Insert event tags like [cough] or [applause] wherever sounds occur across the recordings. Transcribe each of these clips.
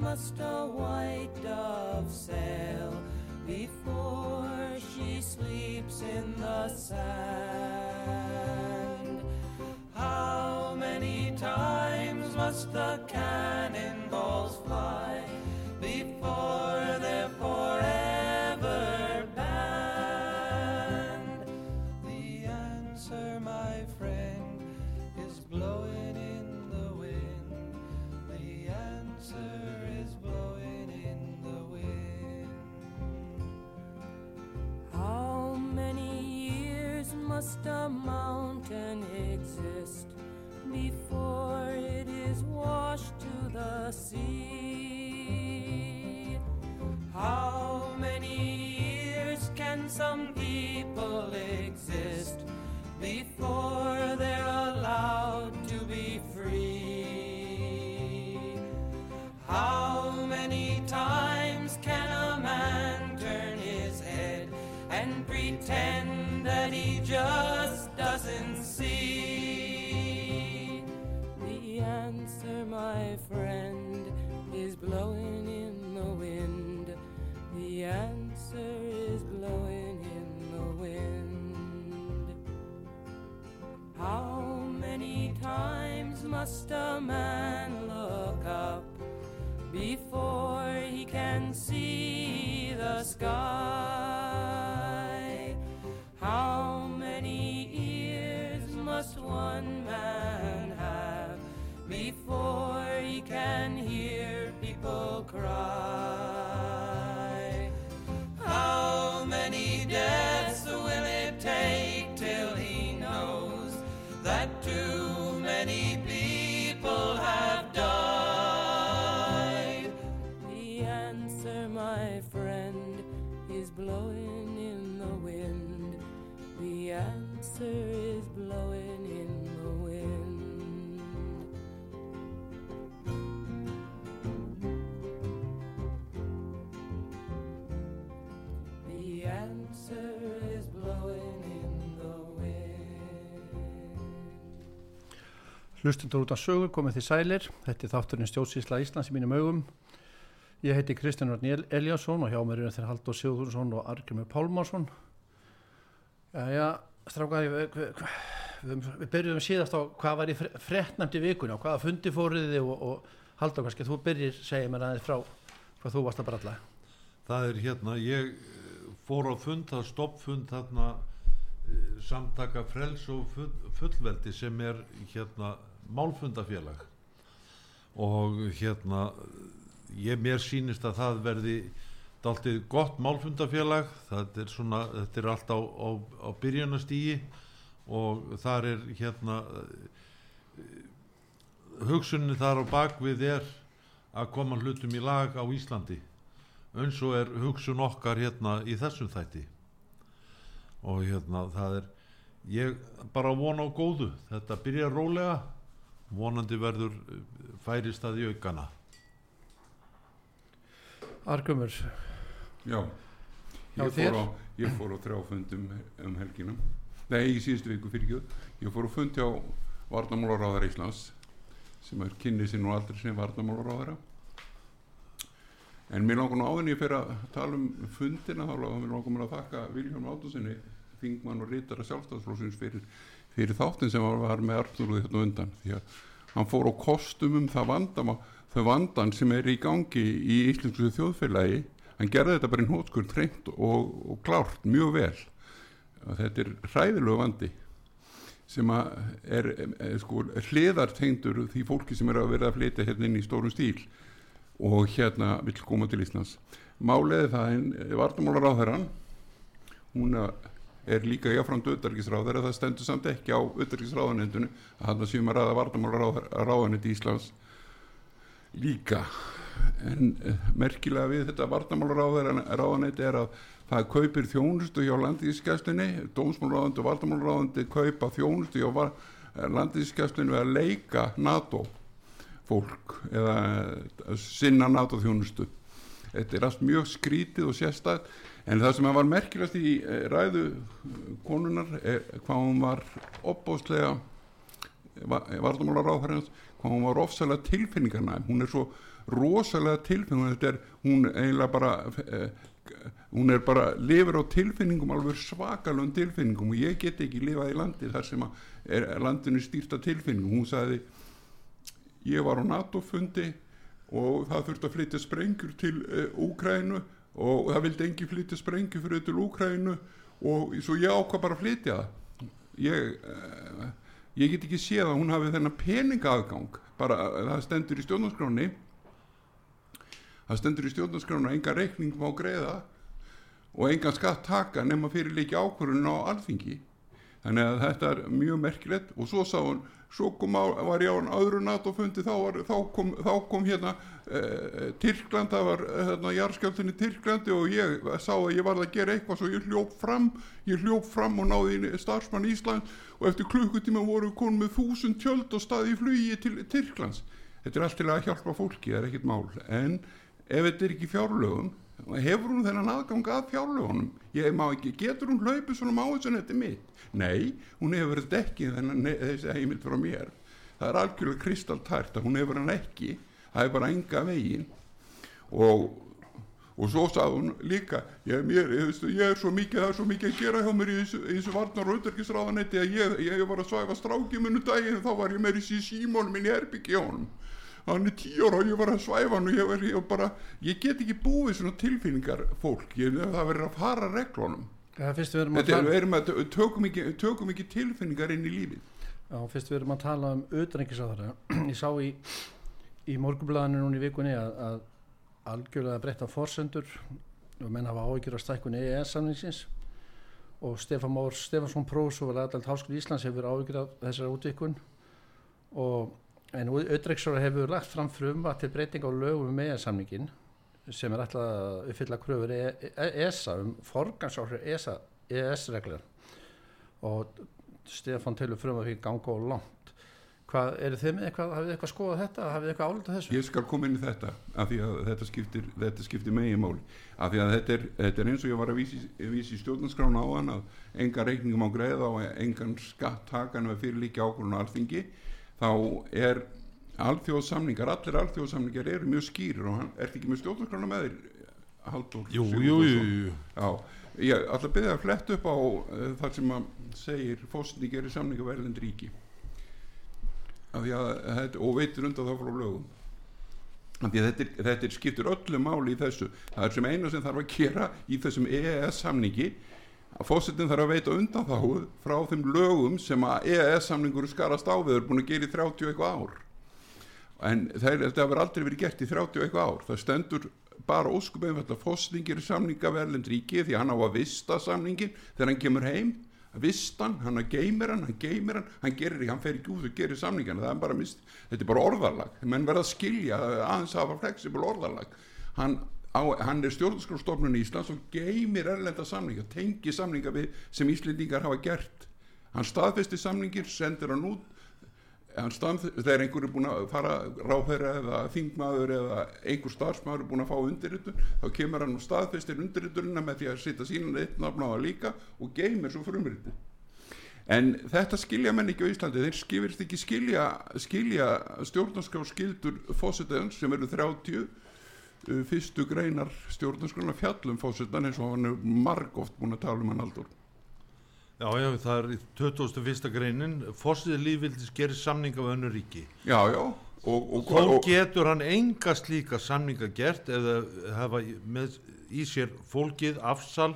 Must a white dove sail before she sleeps in the sand? How many times must the cannonballs fly before they're forever must a mountain exist before it is washed to the sea? How many years can some people exist before they're allowed to be free? How many times can a just Hlustundur út af sögur komið því sælir. Þetta er þátturinn stjórnsýsla Íslands í mínum augum. Ég heiti Kristján Orn Eliasson og hjá mér er þeir Haldur Sigurðursson og Argrymur Pálmarsson. Jæja, strákar, við, við, við, byrjuðum síðast á hvað var í frettnæmt í vikunni og hvaða fundi fóruði og, og Haldur, kannski þú byrjir, segja mér aðeins frá hvað þú varst að bralla. Það er hérna, ég eh, fór á fund, það stoppfund þarna eh, samtaka frels og full- fullveldi sem er hérna málfundafélag. Og hérna ég mér sýnist að það verði dáltið gott málfundafélag. Það er svona, þetta er allt á, á, á byrjunastígi og þar er hérna hugsunni þar á bakvið er að koma hlutum í lag á Íslandi. Eins og er hugsun okkar hérna í þessum þætti. Og hérna það er ég bara vona á góðu. Þetta byrja rólega vonandi verður eh, færist að í aukana. Argrymur, Já, Já, ég þér? fór, á, ég fór á þrjáfundum um helgina. Nei, í síðustu viku fyrir ekki Ég fór á fundi á Varnamálaráðar Íslands sem er kynnið sér nú aldrei sem Varnamálaráðara En mér langar nú áðinni fyrir að tala um fundina þá mér langar mér að þakka Viljón Átusinni þingmann og rítara sjálfstæðsflósins fyrir, fyrir þáttin sem var, var með Artúru þetta undan því að hann fór á kostum um það vandam þau vandan sem er í gangi í íslensku þjóðfélagi. Hann gerði þetta bara í nótskur treynt og, og klárt mjög vel. Að þetta er hræðilegu vandi sem að er, er sko hliðartengdur því fólki sem er að vera að flytja hérna inn í stórum stíl og hérna vill koma til Íslands. Máliði það en vartamálar á þeirran hún er líka jáframt auðarkisráðar það stendur samt ekki á auðarkisráðanendinu að hann séum að ræða vartamálar í Íslands líka. En uh, merkilega við þetta vartamálaráðanætti er að það kaupir þjónustu hjá landíðskjæslinni dómsmálaráðandi og vartamálaráðandi kaupa þjónustu hjá landíðskjæslinni við að leika NATO fólk eða uh, sinna NATO þjónustu. Þetta er allt mjög skrítið og sérstætt en það sem var merkilegast í uh, ræðu konunar er hvað hún var opbóstlega vartamálaráðarins hvað hún var ofsalega tilfinningarna hún er svo rosalega tilfinningar þetta er hún eiginlega bara eh, hún er bara lifur á tilfinningum alveg svakalun tilfinningum. Og ég get ekki lifað í landi þar sem er landinu stýrta tilfinningum. Hún sagði ég var á NATO fundi og það þurfti að flytja sprengur til eh, Úkrænu og það vildi engi flytja sprengur fyrir til Úkrænu og svo ég ákvað bara að flytja það. Ég eh, ég get ekki séð að hún hafi þennan peningaðgang bara það stendur í stjórnarskráni það stendur í stjórnarskrána enga reikning má greiða og enga skatt taka nema fyrir líki ákvörðun á alþingi þannig að þetta er mjög merkilegt. Og svo sá hún svo kom á, var ég á hann öðru NATO-fundi þá, var, þá, þá kom hérna eh, Tyrkland, það var hérna jarðskjáltinni Tyrklandi og ég sá að ég varði að gera eitthvað svo ég hljóf fram ég hljóf fram og náði starfsmann Ísland og eftir klukkutíma voru konum með þúsund tjöld og staði í flugi til Tyrklands. Þetta er allt til að hjálpa fólki, það er ekkit mál. En ef þetta er ekki fjárlögum hefur hún þennan aðgang að fjárlögunum? Ég má ekki, getur hún hlaupið svona sem þetta er mitt? Nei, hún hefur þetta ekki þennan þessi heimild frá mér. Það er algjörlega kristaltært að hún hefur hann ekki. Það er bara enga vegin og og svo sagði hún líka ég, mér, ég, ég er svo mikið það er svo mikið að gera hjá mér í þessu, þessu varnar og auðverkisráðanetti að ég, ég var að svæfa strákjumunum daginn þá var ég með í símónum minn í honum hann er tíu ára og ég var að svæfa hann og ég, var, ég, bara, ég get ekki búið svona tilfinningar fólk. Ég, það verður að fara reglunum. Fyrst við erum að er, erum að, tökum, ekki, tökum ekki tilfinningar inn í lífið. Já, fyrst við erum að tala um auðrengisáðara. Ég sá í, í morgublaðinu núna í vikunni að, að algjörlega breytta forsendur og menn hafa áhyggjur af stækkun EES-samningsins og Stefán Mór Stefansson Prós og aðalt Háskóli Íslands hefur áhyggjur af þessari útvikun og en auðrengisáðara hefur lagt fram frumva til breyting á lögum um EES-samningin sem er ætlað að uppfylla kröfur E- E- ESA um forgansáhrif ESA, EES-reglar og Stefán telur frum að því ganga og langt. Hvað, eru þið með eitthvað, hafið þið eitthvað skoðað þetta? Hafið þið eitthvað álítið þessu? Ég skal koma inn í þetta af því að þetta skiptir, þetta skiptir megin máli af því að þetta er, þetta er eins og ég var að vísi, vísi stjórnarskrána á hann að enga reikningum á greiða og engan skatt takan við fyrir líka ákvörðun á alþingi þá er alþjóðsamningar, allir alþjóðsamningar eru mjög skýrir og hann er ekki með stjórnarskrána með þér Halldór? Jú, jú, Sigurðsson? jú, jú. Já, ég ætla að byrja að fletta upp á uh, þar sem að segir fósni gerir samninga verðind ríki. Af því að þetta, og veitir undan þá frá lögum. Að þetta, er, þetta skiptir öllu máli í þessu. Það er sem eina sem þarf að gera í þessum EES samningi að fósitin þarf að veita undan þá frá þeim lögum sem að EES samningur skarast á við er búin að gera í 30 eitthvað ár. En þetta hefur aldrei verið gert í 30 eitthvað ár. Það stendur bara óskup einfalt að fóstingir samninga verðlend ríki því hann á að vista samningin þegar hann kemur heim. Vistan, hann að geymir hann, hann geymir hann hann gerir ekki, hann fer ekki út og gerir samningana. Það er bara mist, þetta er bara orðarlag menn verða að skilja, aðeins að hafa flexible orðarlag hann, á, hann er stjórnarskrástofnun í Íslands og geymir erlenda samninga, tengi samninga við sem Íslendingar hafa gert. Hann staðfesti samningir, sendir hann út þegar einhver er búin að fara ráðherra eða þingmaður eða einhver starfsmaður er búin að fá undirritun þá kemur hann og staðfestir undirritunina með því að setja sínan eitt nafnáða líka og geymir svo frumritu en þetta skilja menn ekki á Íslandi þeir skilja, skilja stjórnarskrá skildur fósitaðan sem eru 30 uh, fyrstu greinar stjórnarskrána fjallum fósitan eins og hann er margóft búin að tala um hann aldur Já, já, það er í 21. greinin. Fossið lífvildis gerir samninga við önnu ríki. Já, já og, og, Þó og, getur hann enga slíka samninga gert eða hafa með í sér fólkið afsal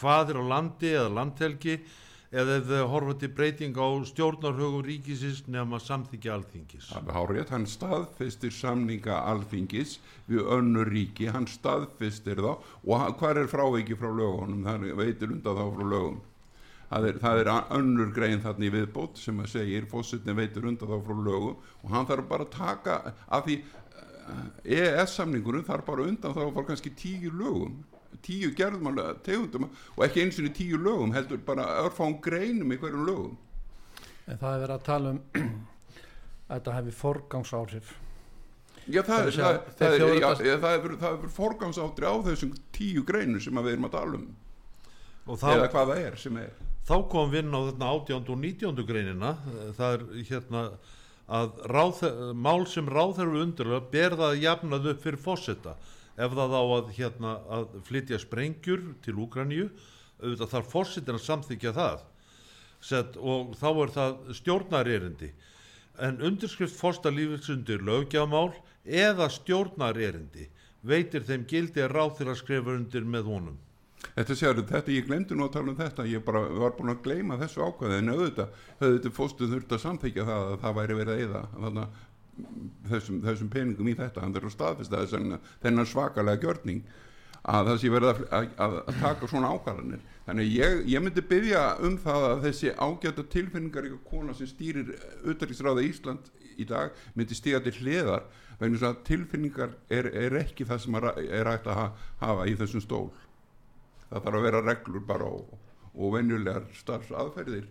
hvað er á landi eða landhelgi eða ef þau horfa til breyting á stjórnarhugum ríkisins nema samþykja alþingis. Alveg hárið, hann staðfistir samninga alþingis við önnur ríki, hann staðfistir þá. Og hvar er fráviki frá lögunum, það veitir undan þá frá lögum. Það er, það er önnur grein þarna í viðbót sem að segir fósittin veitir undan þá frá lögum og hann þarf bara að taka af því EES-samningurinn þarf bara undan þá frá kannski tíu lögum tíu gerðmála tegundum og ekki eins og tíu lögum heldur bara örfáum greinum í hverjum lögum En það er verið að tala um að þetta hefði forgangsáhrif. Já, það, Það er er, það, það, er, það er, það er forgangsáttri á þessum tíu greinum sem við erum að tala um og eða hvað það er sem er þá kom við inn á þarna 18. og 19. greinina það er hérna að ráð, mál sem ráðherru undirlega ber það jafnað upp fyrir fósetta ef það á að, hérna, að flytja sprengjur til Úkraníu auðvitað þarf fósettin að samþykja það. Sett, og þá er það stjórnarerindi. En undirskrift fórsta lífils undir löggjafmál eða stjórnarerindi veitir þeim gildi að ráð þeirra skrifa undir með honum. Þetta séu, þetta ég glemdi nú að tala um þetta ég bara var búin að gleyma þessu ákvæði en auðvitað, auðvitað fóstuð þurft að samþykja það að það væri verið eða þannig að þessum, þessum peningum í þetta. Hann þurft að staðfesta þessan þennan svakalega gjörning að það sé verið að, að, að, að taka svona ákvarðanir. Þannig að ég, ég myndi byggja um það að þessi ágæta tilfinningar ykkur kona sem stýrir utanriksráða Ísland í dag myndi stíga til hliðar vegna þess að tilfinningar er, er ekki það sem er, hægt að ha, hafa í þessum stól. Það þarf að vera reglur bara og, og venjulegar starfsaðferðir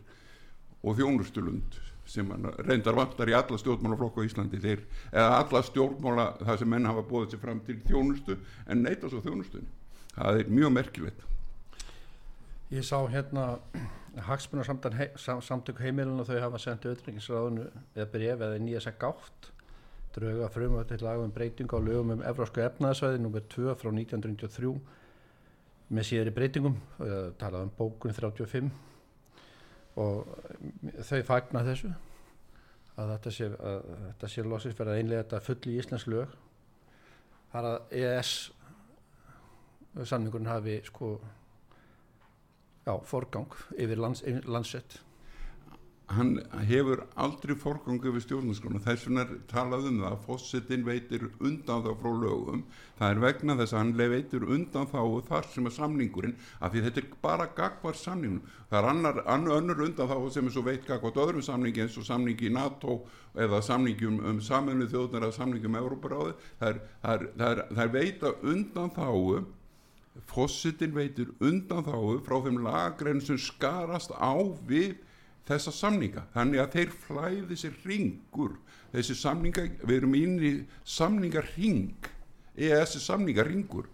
og þjónustulund sem reyndar vantar í alla stjórnmálaflokku á Íslandi þeir, eða alla stjórnmála það sem menn hafa búið sér fram til þjónustu en neyta svo þjónustunni það er mjög merkilegt Ég sá hérna sam- samtök heimilin og þau hafa sendið auðvitað eða bref eða nýja sér gátt drauga frumöð til lagum um breytingu á lögum um Evrósku efnaðsvæði nr. 2 frá 1993 með síðari breytingum talað um bókun 35 og þau fagna þessu að þetta sé, að þetta sé losins fyrir að einlega þetta full í íslensk lög. Þar að ES samningurinn hafi sko já, forgang yfir, lands, landsett hann hefur aldrei forgang yfir stjórnarskona þess vegna er talað um það að fósittin veitir undan þá frá lögum. Það er vegna þess að hann veitir undan þá þar sem er samningurinn af því þetta er bara gagvar samningun það er annar, annar undan þá sem er svo veit gagvart öðrum samningi eins og samningi í NATO eða samningi um, um saminu þjóðnar eða samningi um Európaráði það það það það er veita undan þá fósittin veitir undan þá frá þeim lagrein sem skarast á við þessa samninga. Þannig að þeir flæði sér ringur þessi samninga, við erum inn í samningarring EES er samningarringur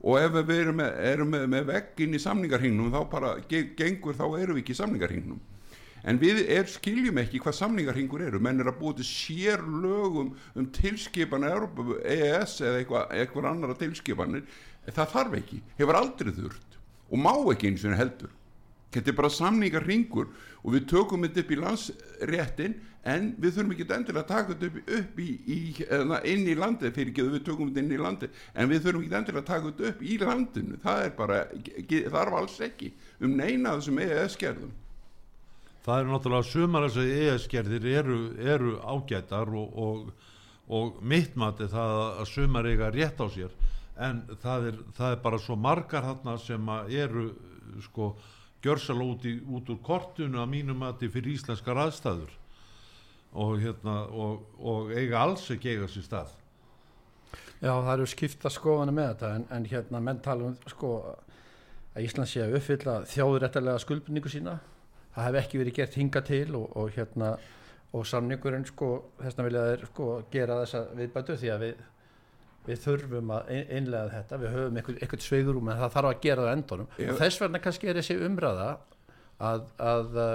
og ef við erum með, erum með, með veggin í samningarringnum þá bara ge- gengur þá erum við ekki í samningarringnum en við er, skiljum ekki hvað samningarringur eru. Menn er að búið til sér lögum um tilskipan EES eða eitthvað, eitthvað annara tilskipanir. Það þarf ekki, hefur aldrei þurft og má ekki eins og heldur þetta er bara samningar ringur og við tökum þetta upp í landsréttin en við þurfum ekki endilega að taka þetta upp, upp í, í, eða inn í landið fyrir ekki að við tökum þetta inn í landið en við þurfum ekki endilega að taka þetta upp í landinu. Það er bara, þarf alls ekki um neina af þessum EES gerðum. Það eru náttúrulega sumar þess að ES-gerðir eru, eru ágætar og, og, og mitt mati það að sumar eiga rétt á sér en það er, það er bara svo margar þarna sem eru sko gjörsal út, í, út úr kortunu að mínum mati fyrir íslenskar aðstæður. Og, hérna, og, og eiga alls ekki eiga sér stað. Já, það eru skipta skoðanir með þetta en, en hérna menn tala um sko að Ísland sé að uppfylla þjóðurættilega skuldbindningu sína. Það hef ekki verið gert hinga til og, og hérna og samningurinn sko þess vegna vilja þeir sko gera þessa viðbætu því að við við þurfum að ein- innlega þetta við höfum eitthvað, sveigurum en það þarf að gera það endunum Já. og þess vegna kannski er þessi umræða að, að uh,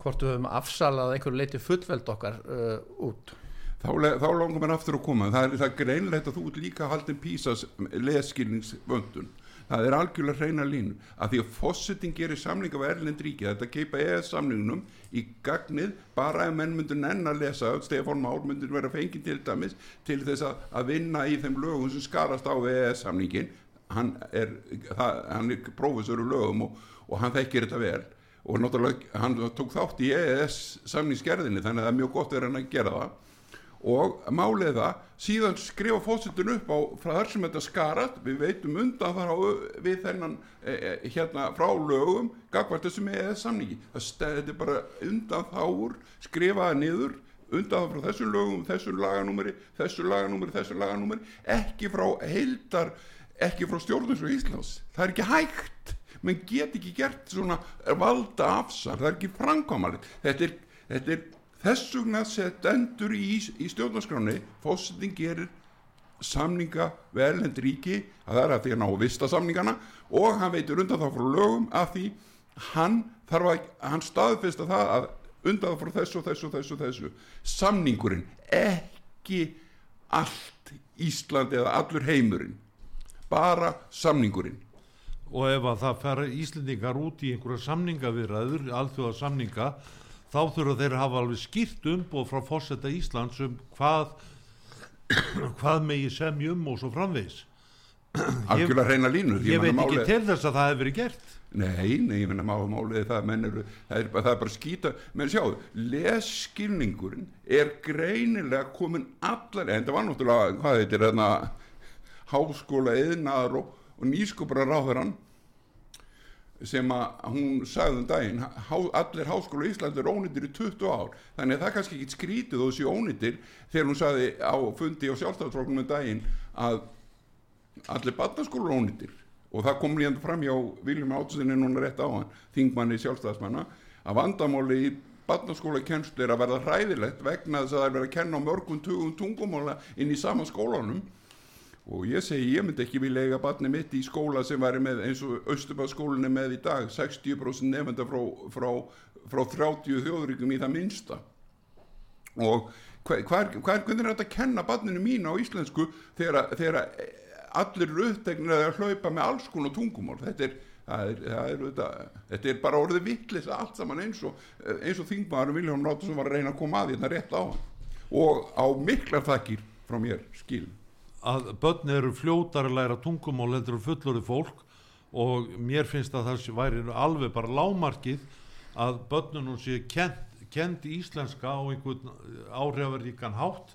hvort við höfum afsalað einhverju leiti fullveld okkar uh, út. Þá, þá langar mér aftur að koma. Það er, það er greinlegt að þú líka haldin písas leskilningsvöndun það er algjörlega hreina línu. Að því að fosseting gerir samlinga af Erlend ríki þetta keipa ES samningnum í gagnið bara ef menn myndur nenn að lesa Stefán Már myndur vera fengið til dæmis til þess að, að vinna í þeim lögum sem skarast á ES samningin hann er, er prófessor í lögum og, og hann þekkir þetta vel. Og náttúrulega hann tók þátt í EES samningsgerðinni þannig að það er mjög gott verið hann að gera það og málið það síðan skrifa fósitun upp á frá þar sem þetta skarat, við veitum undan þar á við þennan e, e, hérna frá lögum, gagvart þessum eða samningi, það stæði bara undan þáur, skrifaði niður undan frá þessum lögum, þessum laganúmeri þessu laganúmeri, þessu laganúmeri ekki frá heildar ekki frá stjórnus og Íslands. Það er ekki hægt, menn get ekki gert svona valda afsal það er ekki framkvæmalið þetta er, þetta er þess vegna stendur í, í stjórnarskráni fósitin gerir samninga velend ríki að það er að því að ná að vista samningana og hann veitur undan þá frá lögum að því hann þarf að hann staðfesta það að undan þá frá þessu þessu þessu, þessu. Samningurinn ekki allt Ísland eða allur heimurinn bara samningurinn. Og ef að það fer Íslendingar út í einhverja samningavirðaður, alþjóða samninga þá þurfa þeir að hafa alveg skýrt umboð frá fórseta Íslands um hvað hvað megi semjum og svo framvegis. Algjörlega hreina línur ég veit meina ekki málið- til þess að það hefur verið gert. Nei, nei, ég finna mála málið það, eru, það er, það er bara skýta, menn sjáu, lesskilningurinn er greinilega komin allar, en það var náttúrulega, hvað heitir þarna, háskóla, eðnaðar og, og nýskopara ráðurann, sem að hún sagði um daginn, allir háskóla í Íslandi er ónýttir í 20 ár, þannig að það er kannski ekki skrítið þó þessi ónýttir, þegar hún sagði á fundi á sjálfstæðsfloknum um daginn að allir barnaskólar ónýttir og það kom líðan fram hjá Viljum Átsinni núna rétt á hann, þingmanni sjálfstæðsmanna að vandamáli í barnaskóla kennslu er að verða hræðilegt vegna þess að það er verið að kenna mörgum tugum tungumála inn í sama skólanum og ég segi ég myndi ekki vilja eiga barni mitt í skóla sem væri með eins og Östubaskólinn er með í dag 60% nefnda frá, frá, frá 30 þjóðríkum í það minnsta. Og hver, hver, hver, hvernig er þetta að kenna barninu mín á íslensku þegar, þegar allir eru upptegnir að hlaupa með alls konar tungumál? Þetta er, það er, það er, þetta, þetta er bara orðið vittlis allt saman eins og, og þingmaður Viljón Ráttarsson var að reyna að koma að þetta rétt á og á miklar þakkir frá mér skil að börn eru fljótar að læra tungumál heldur en fullorði fólk og mér finnst að það væri alveg bara lámarkið að börnunum sé kent, kent íslenska á einhvern áhrifaríkan hátt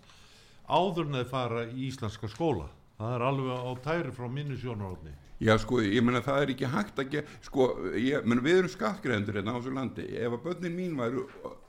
áður þeir fara í íslenska skóla. Það er alveg á tæri frá minni sjónarhóðni Já sko, ég meina það er ekki hægt að gera, sko, ég meina við erum skattgreðendur hérna á þessu landi, ef að börnin mín væru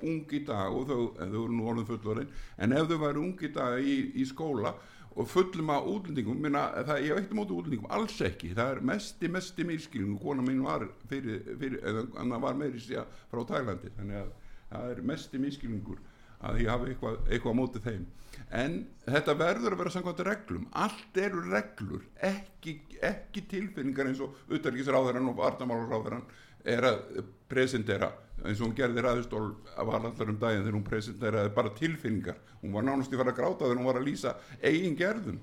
ung í dag og þau, þau eru nú orðin fullorinn, en ef þau væru ung í dag í, í skóla og fullum að útlendingum, minna, það, ég veit um áttu útlendingum, alls ekki, það er mesti, mesti miskilning, kona mín var fyrir, fyrir eða hann var meiri sér frá Tælandi, þannig að það er mesti miskilningur að ég hafi eitthvað, eitthvað á móti þeim. En þetta verður að vera samkvæmt reglum. Allt eru reglur ekki, ekki tilfinningar eins og utarikisráðarann og vartamálaráðarann er að presentera eins og hún gerði ræðustól að var allar um daginn þegar hún presenteraði bara tilfinningar. Hún var nánast í fara að gráta þegar hún var að lýsa eigin gerðum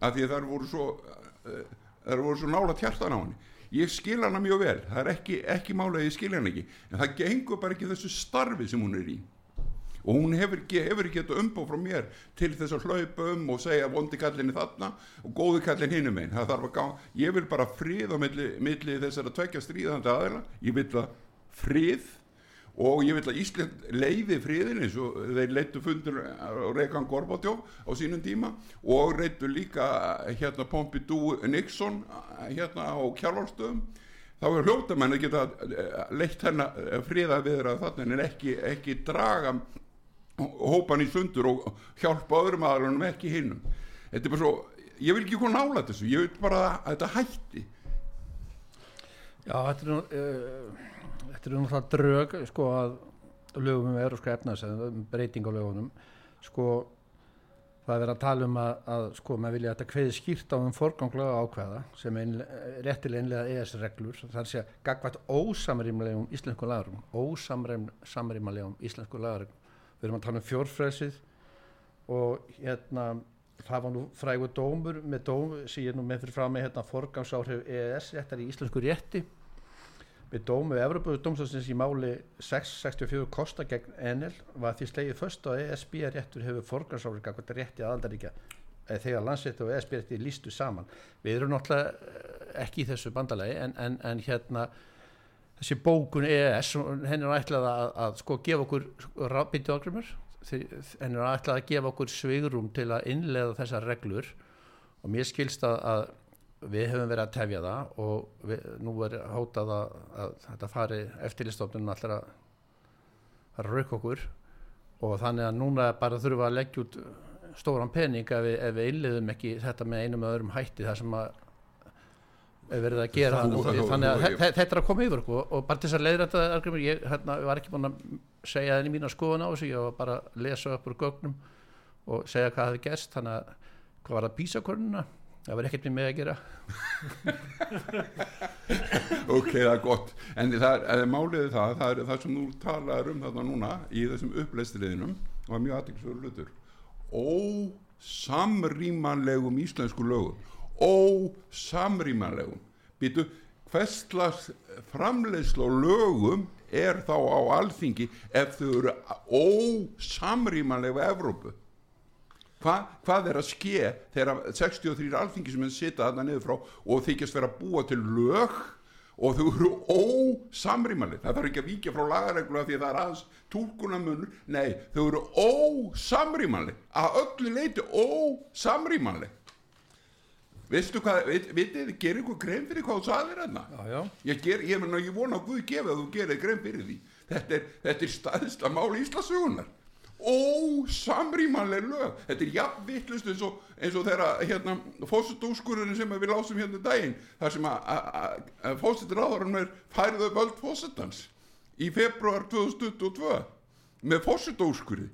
af því þær voru svo uh, þær voru svo nála tjartan á henni. Ég skil hana mjög vel, það er ekki, ekki mála ég skil hana ekki, en það gengur bara ekki þessu starfi sem hún er í og hún hefur hefur þetta umbóð frá mér til þess að hlaupa um og segja vondi kallinni þarna og góði kallin hinum einn það þarf að gá, ég vil bara frið á milli, milli þessar að tvekja stríðandi aðeila ég vil að frið og ég vil að Ísland leiði friðin eins og þeir leittu fundur á Rekan Gorbatjov á sínum tíma og leittu líka hérna Pompidou Nixon hérna á Kjálvarstöðum þá er hljótamenn að geta leitt hennar friða viðra þannig en ekki, ekki draga hópan í sundur og hjálpa öðrum aðalunum ekki hinnum þetta er bara svo, ég vil ekki koma nála þessu ég vil bara að þetta hætti. Já, þetta er nú, uh, þetta er nú það drög sko að lögum um európska efnaðs breyting á lögunum. Sko það er verið að tala um að, að sko maður vilja að þetta kveði skýrt á um forganglega ákveða sem ein, réttilega einlega ES reglur það er að gagvært ósamrýmlegum íslensku lagarum ósamrýmlegum íslensku lagarum við erum að tala um fjórfræsið og hérna það var nú frægur dómur með dóm sem ég er nú með fyrir frá mig hérna forgangsáhrif EES réttar í íslensku rétti. Með dómu Evropaðu dómstofsins í máli 664 kosta gegn Enel var því slegið först að ESB réttur hefur forgangsáhrif gagvart rétti aðaldaríkja eh, þegar landsrétti og ESB rétti lístu saman. Við erum náttúrulega eh, ekki í þessu bandalagi en, en, en hérna þessi bókun EES henni er ætlað að, að sko gefa okkur býttu ágrymur henni er ætlað að gefa okkur svigrum til að innlega þessar reglur. Og mér skilst að, að við höfum verið að tefja það og við, nú er hótað að, að þetta fari eftirlistofnunum allir að, rauka okkur. Og þannig að núna bara þurfum að leggja út stóran pening ef við, við innliðum ekki þetta með einum eða öðrum hætti. Það sem að verið að gera Það- það- þannig að það- þe- þetta er að koma yfir okkur og bara til þess að leiðra þetta ég hérna, var ekki búin að segja þenni mína skoðun á þessu ég var bara að lesa upp úr gögnum og segja hvað hafi gerst þannig að hvað var það písakornuna það var ekkert með að gera. Ok, það er gott. En það er, málið er það það er það sem þú talaður um þarna núna í þessum uppleistriðinum var mjög aðeinsverður hlutur. Ósamrýmanlegum íslensku lögum ósamrýmanlegum. Býtu, hverslas framleiðslu á lögum er þá á alþingi ef þau eru ósamrýmanleg við Evrópu? Hva, hvað er að ske þegar 63 alþingi sem henn sita þarna niður frá og þykjast vera að búa til lög og þau eru ósamrýmanleg? Það þarf ekki að víkja frá lagareglu af því að það er aðeins túlkunamunur nei, þau eru ósamrýmanleg að öllu leiti ósamrýmanleg veistu hvað, vitið, gerir ykkur grein fyrir hvað þú sagðir hérna? Já, já. ég, ger, ég, meina, ég vona að Guð gefi að þú gerir grein fyrir því. Þetta er, þetta er staðista mál Íslasögunar ósamrýmanleg lög. Þetta er jafn vittlust eins og, og þeirra hérna, fósitúskurinn sem við lásum hérna um daginn þar sem að fósitráðurinn er færið upp öll fósitans í februar 2022 með fósitúskurði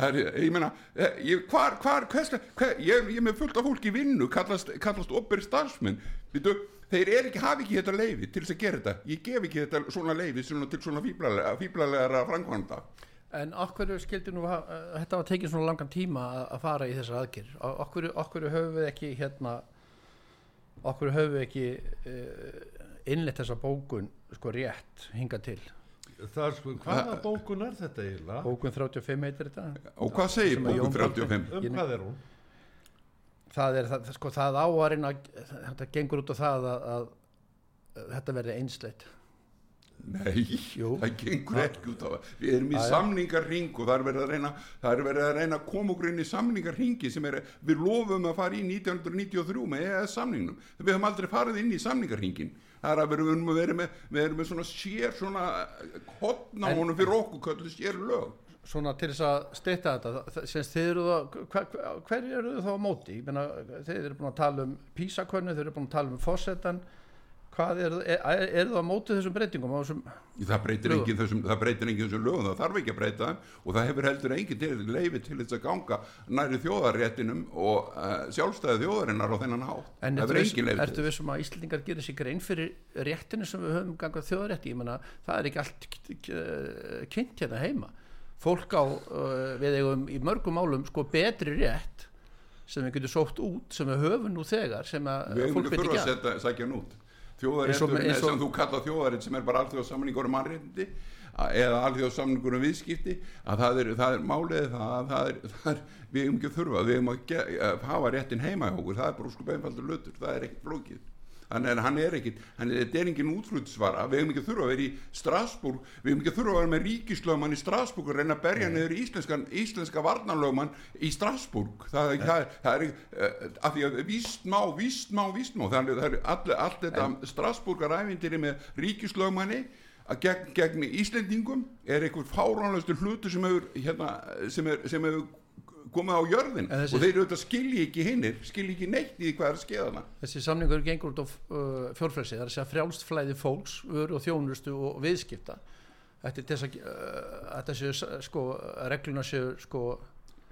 Það er, ég meina, eh, ég, hvar, hvar, hvers, hver, ég, ég með fullt af fólki vinnu, kallast, kallast operi starfsmenn, Vitu, þeir ekki, hafi ekki þetta leifi til þess að gera þetta, ég gef ekki þetta svona svona, til svona fíblalega, fíblalega framkvæmda. En okkur skildi nú að þetta var tekið svona langan tíma að, fara í þessar aðgerð okkur, okkur höfum við ekki hérna okkur höfum við ekki uh, innleitt þessa bókun sko rétt hinga til það er sko, hvaða bókun er þetta eiginlega? bókun 35 heitir þetta Og hvað segir Jón 35? um hvað er hún? það er það, sko, það á að reyna þetta gengur út á það að, að, að þetta verði einsleitt Nei, Jú. það gengur ekki út á það. Við erum í samningarring og það er verið að reyna, það er verið að reyna að koma okkur inn í samningarringi sem er, við lofum að fara í 1993 með EES samningnum. Við höfum aldrei farið inn í samningarringin. Það er að við erum að vera með, við erum með svona sér, svona hotna En- honum fyrir okkur, kallið sér lög. svona til þess að styrta þetta það- semst þið eru það hver, hver, eru þá á móti Ég meina, þið eru búin að tala um písakönnu þið eru búin að tala um fósettan hvað er, er, er það á móti þessum breytingum þessum Það breytir, Lögum. engin þessum, engin þessum lögum, það þarf ekki að breyta og það hefur heldur engin til leifi til þess að ganga næri þjóðarréttinum og uh, sjálfstæði þjóðarinnar á þennan hátt. En það ertu hefur viss, engin leifi ertu vissum að Íslandingar gerir sér grein fyrir réttinu sem við höfum gangað þjóðarétti, ég menna það er ekki allt kynnt hérna heima. Fólk á, uh, við eigum í mörgum málum sko betri rétt sem við getum sótt út sem við höfum nú þegar sem að Við fólk veit ekki að Þjóðarétturinn sem þú kalla þjóðarétt sem er bara alþjóð samningur um mannréttindi að- eða alþjóð samningur um viðskipti að það er, það er málið það, að það er, það er, við hefum ekki þurfa við hefum að hafa réttin heima hjá okkur það er bara sko beinfaldur lötur, það er ekkert flókið þannig að hann er ekkit þetta er engin útflutsvara, við hefum ekki þurfa að vera í Strasbourg, við hefum ekki þurfa að vera með ríkislögmann í Strasbourg og reyna að berja niður íslenskan, íslenska varnarlögmann í Strasbourg. Það, það, það er uh, af því að víst má, víst má, víst má. Þannig að er allt þetta Strasbourgar ævindiri með ríkislögmanni gegn, gegn Íslendingum er einhver fáránlegustu hlutur sem hefur, hérna, sem er, sem hefur komið á jörðin. Þessi- og þeir eru þetta skilji ekki hinnir skilji ekki neitt í hvað er að skeðana þessi samningur gengur út á uh, fjórfrelsi, það er að segja frjálst flæði fólks, vöru og þjónustu og viðskipta. Þetta er þess að uh, þetta séu sko regluna séu sko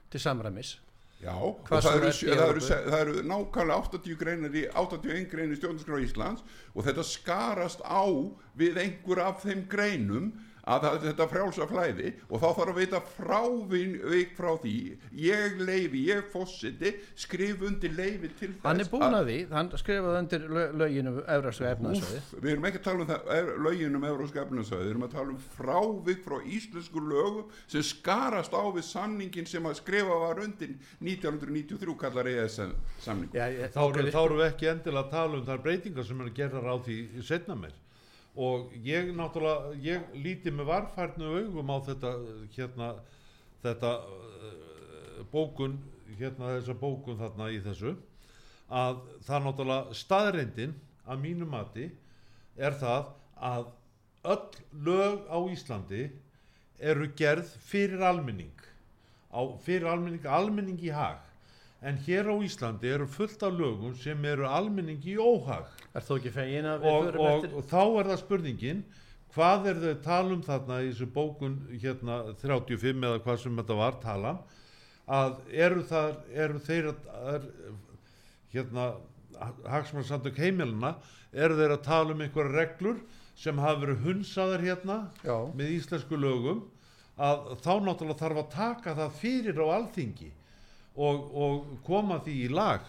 til samræmis. Já, það sem eru, er það, eru, það eru nákvæmlega 80 greinar í 81 greinar í stjórnarskrá Íslands og þetta skarast á við einhver af þeim greinum að það, þetta frjálsa flæði og þá þarf að veita frávik frá því. Ég leifi, ég fósiti skrif undir leifi til þess hann er búin að því, hann skrifaði undir lög- lögin um Evrastu efnaðsvæði Úff, við erum ekki að tala um það er, lögin um Evróska efnarsvæði, við erum að tala um frávik frá íslensku lögum sem skarast á við samningin sem að skrifa var undir 1993 kallar ES samning Já, ég, þá, okay. þá erum við ekki endilega að tala um þær breytingar sem er að gera ráð í setna meir og ég náttúrulega ég líti með varfærnu augum á þetta hérna þetta uh, bókun hérna þessa bókun þarna í þessu að það náttúrulega staðreindin að mínu mati er það að öll lög á Íslandi eru gerð fyrir almenning á, fyrir almenning, almenning í hag en hér á Íslandi eru fullt af lögum sem eru almenning í óhag Er og, og, eftir? og þá er það spurningin hvað er þau tala um þarna í þessu bókun hérna 35 eða hvað sem þetta var talan að eru það eru þeir að er, hérna hagsmannsamtök heimilina eru þeir að tala um einhverja reglur sem hafa verið hunsaðar hérna Já. með íslensku lögum að þá náttúrulega þarf að taka það fyrir á alþingi og, og koma því í lag.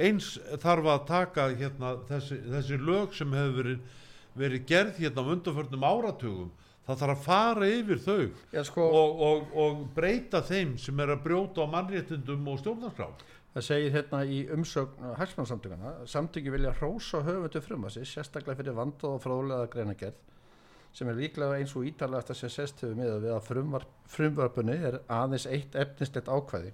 Eins þarf að taka hérna, þessi, þessi lög sem hefur verið, verið gerð hérna á undanförnum áratugum. Það þarf að fara yfir þau Já, sko, og, og, og breyta þeim sem er að brjóta á mannréttindum og stjórnarskrá. Það segir hérna í umsögn hagsmannsamtökana, samtöki vilja hrósa höfundu frumassi, sérstaklega fyrir vandað og fróðlega greinagerð sem er líklega eins og ítalegast að sé miða við að frumvarp, frumvarpunni er aðeins eitt efnislegt ákvæði.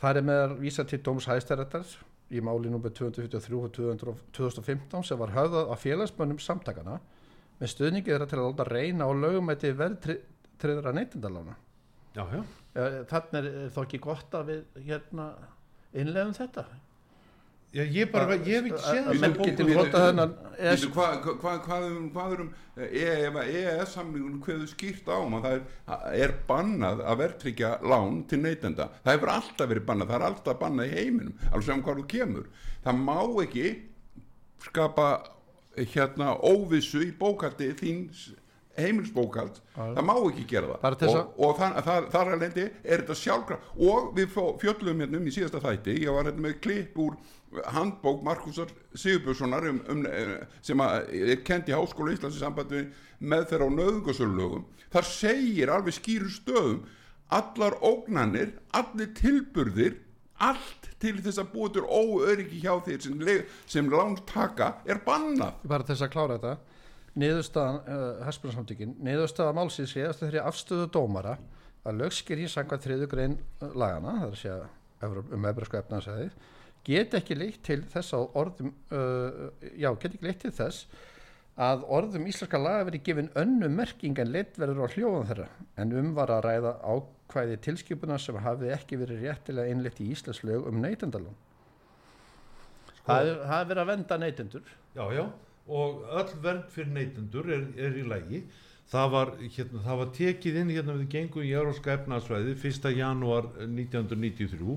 Það er meðal vísa til Dóms Hæstaréttar í máli nr. 243 og 200 2015 sem var höfðað af félagsmönnum samtakana með stuðningi þeirra til að láta reyna á lögumæti verðtriðra neytindalána. já, já, Þannig er þó ekki gott að við hérna innlegum þetta. Já ég bara, ég hef ekki séð Að þessa menn bókun geti notað þennan hvað, hvað, um, er um EES samlingun hverðu skýrt á um að það er, er bannað að verðtryggja lán til neytenda. Það hefur alltaf verið bannað, það er alltaf bannað í heiminum. Alveg sem hvað þú kemur. Það má ekki skapa hérna óvissu í bókaldi þíns heimilsbókald það má ekki gera það. Og, og þar að lendi er þetta sjálfkraf og við fjölluðum hérna um í síðasta þætti ég var hérna með klipp úr handbók Markusar Sigurbjörnssonar um, um, sem er kent í Háskóla Íslands í sambandi með þeirra á nöðungasölulögum þar segir alveg skýru stöðum allar ógnanir allir tilburðir allt til þess að búa til óöryggi hjá þér sem, sem lántaka er bannað. Bara þess að klára þetta niðurstaðan, uh, Hespunarsamtökin niðurstaða málsins réðast þeirri afstöðu dómara að lögskir í sangvað þriðu grein uh, lagana, það er að segja um ebrasku efnaðsæði get ekki leitt til þess að orðum uh, já, get ekki leitt til þess að orðum íslenska laga verið gefin önnu merking en leitt verður á hljóðan þeirra. En um var að ræða ákvæði tilskipuna sem hafi ekki verið réttilega innleitt í íslensk lög um neytendalón það, er, það er verið að venda neytendur. Já, já, og öll vernd fyrir neytendur er, er í lægi það var, hérna, það var tekið inn hérna við gengum í Európska efnaðsvæði 1. janúar 1993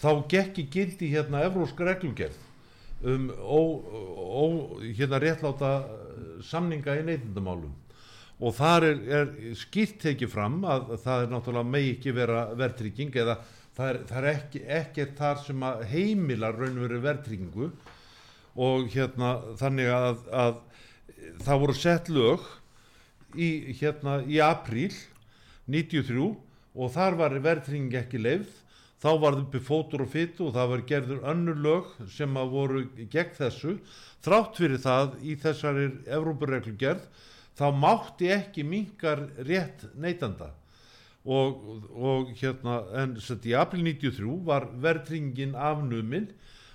þá gekk í gildi hérna Európska reglugerð um ó, ó, hérna réttláta eh, samninga í neytendamálum. Og þar er, er skýrt tekið fram að það er náttúrulega megi ekki vera verðtrygging eða það er, það er ekki, ekki þar sem heimilar raunveru verðtryggingu og hérna þannig að, að það voru sett lög í, hérna, í apríl 93 og þar var verðtrygging ekki leifð þá var uppi fótur og fytu og það var gerður önnur lög sem að voru gegn þessu. Þrátt fyrir það í þessari Evrópureglugerð þá mátti ekki minkar rétt neytanda og, og hérna en sett í april 93 var verðtryggingin afnumin.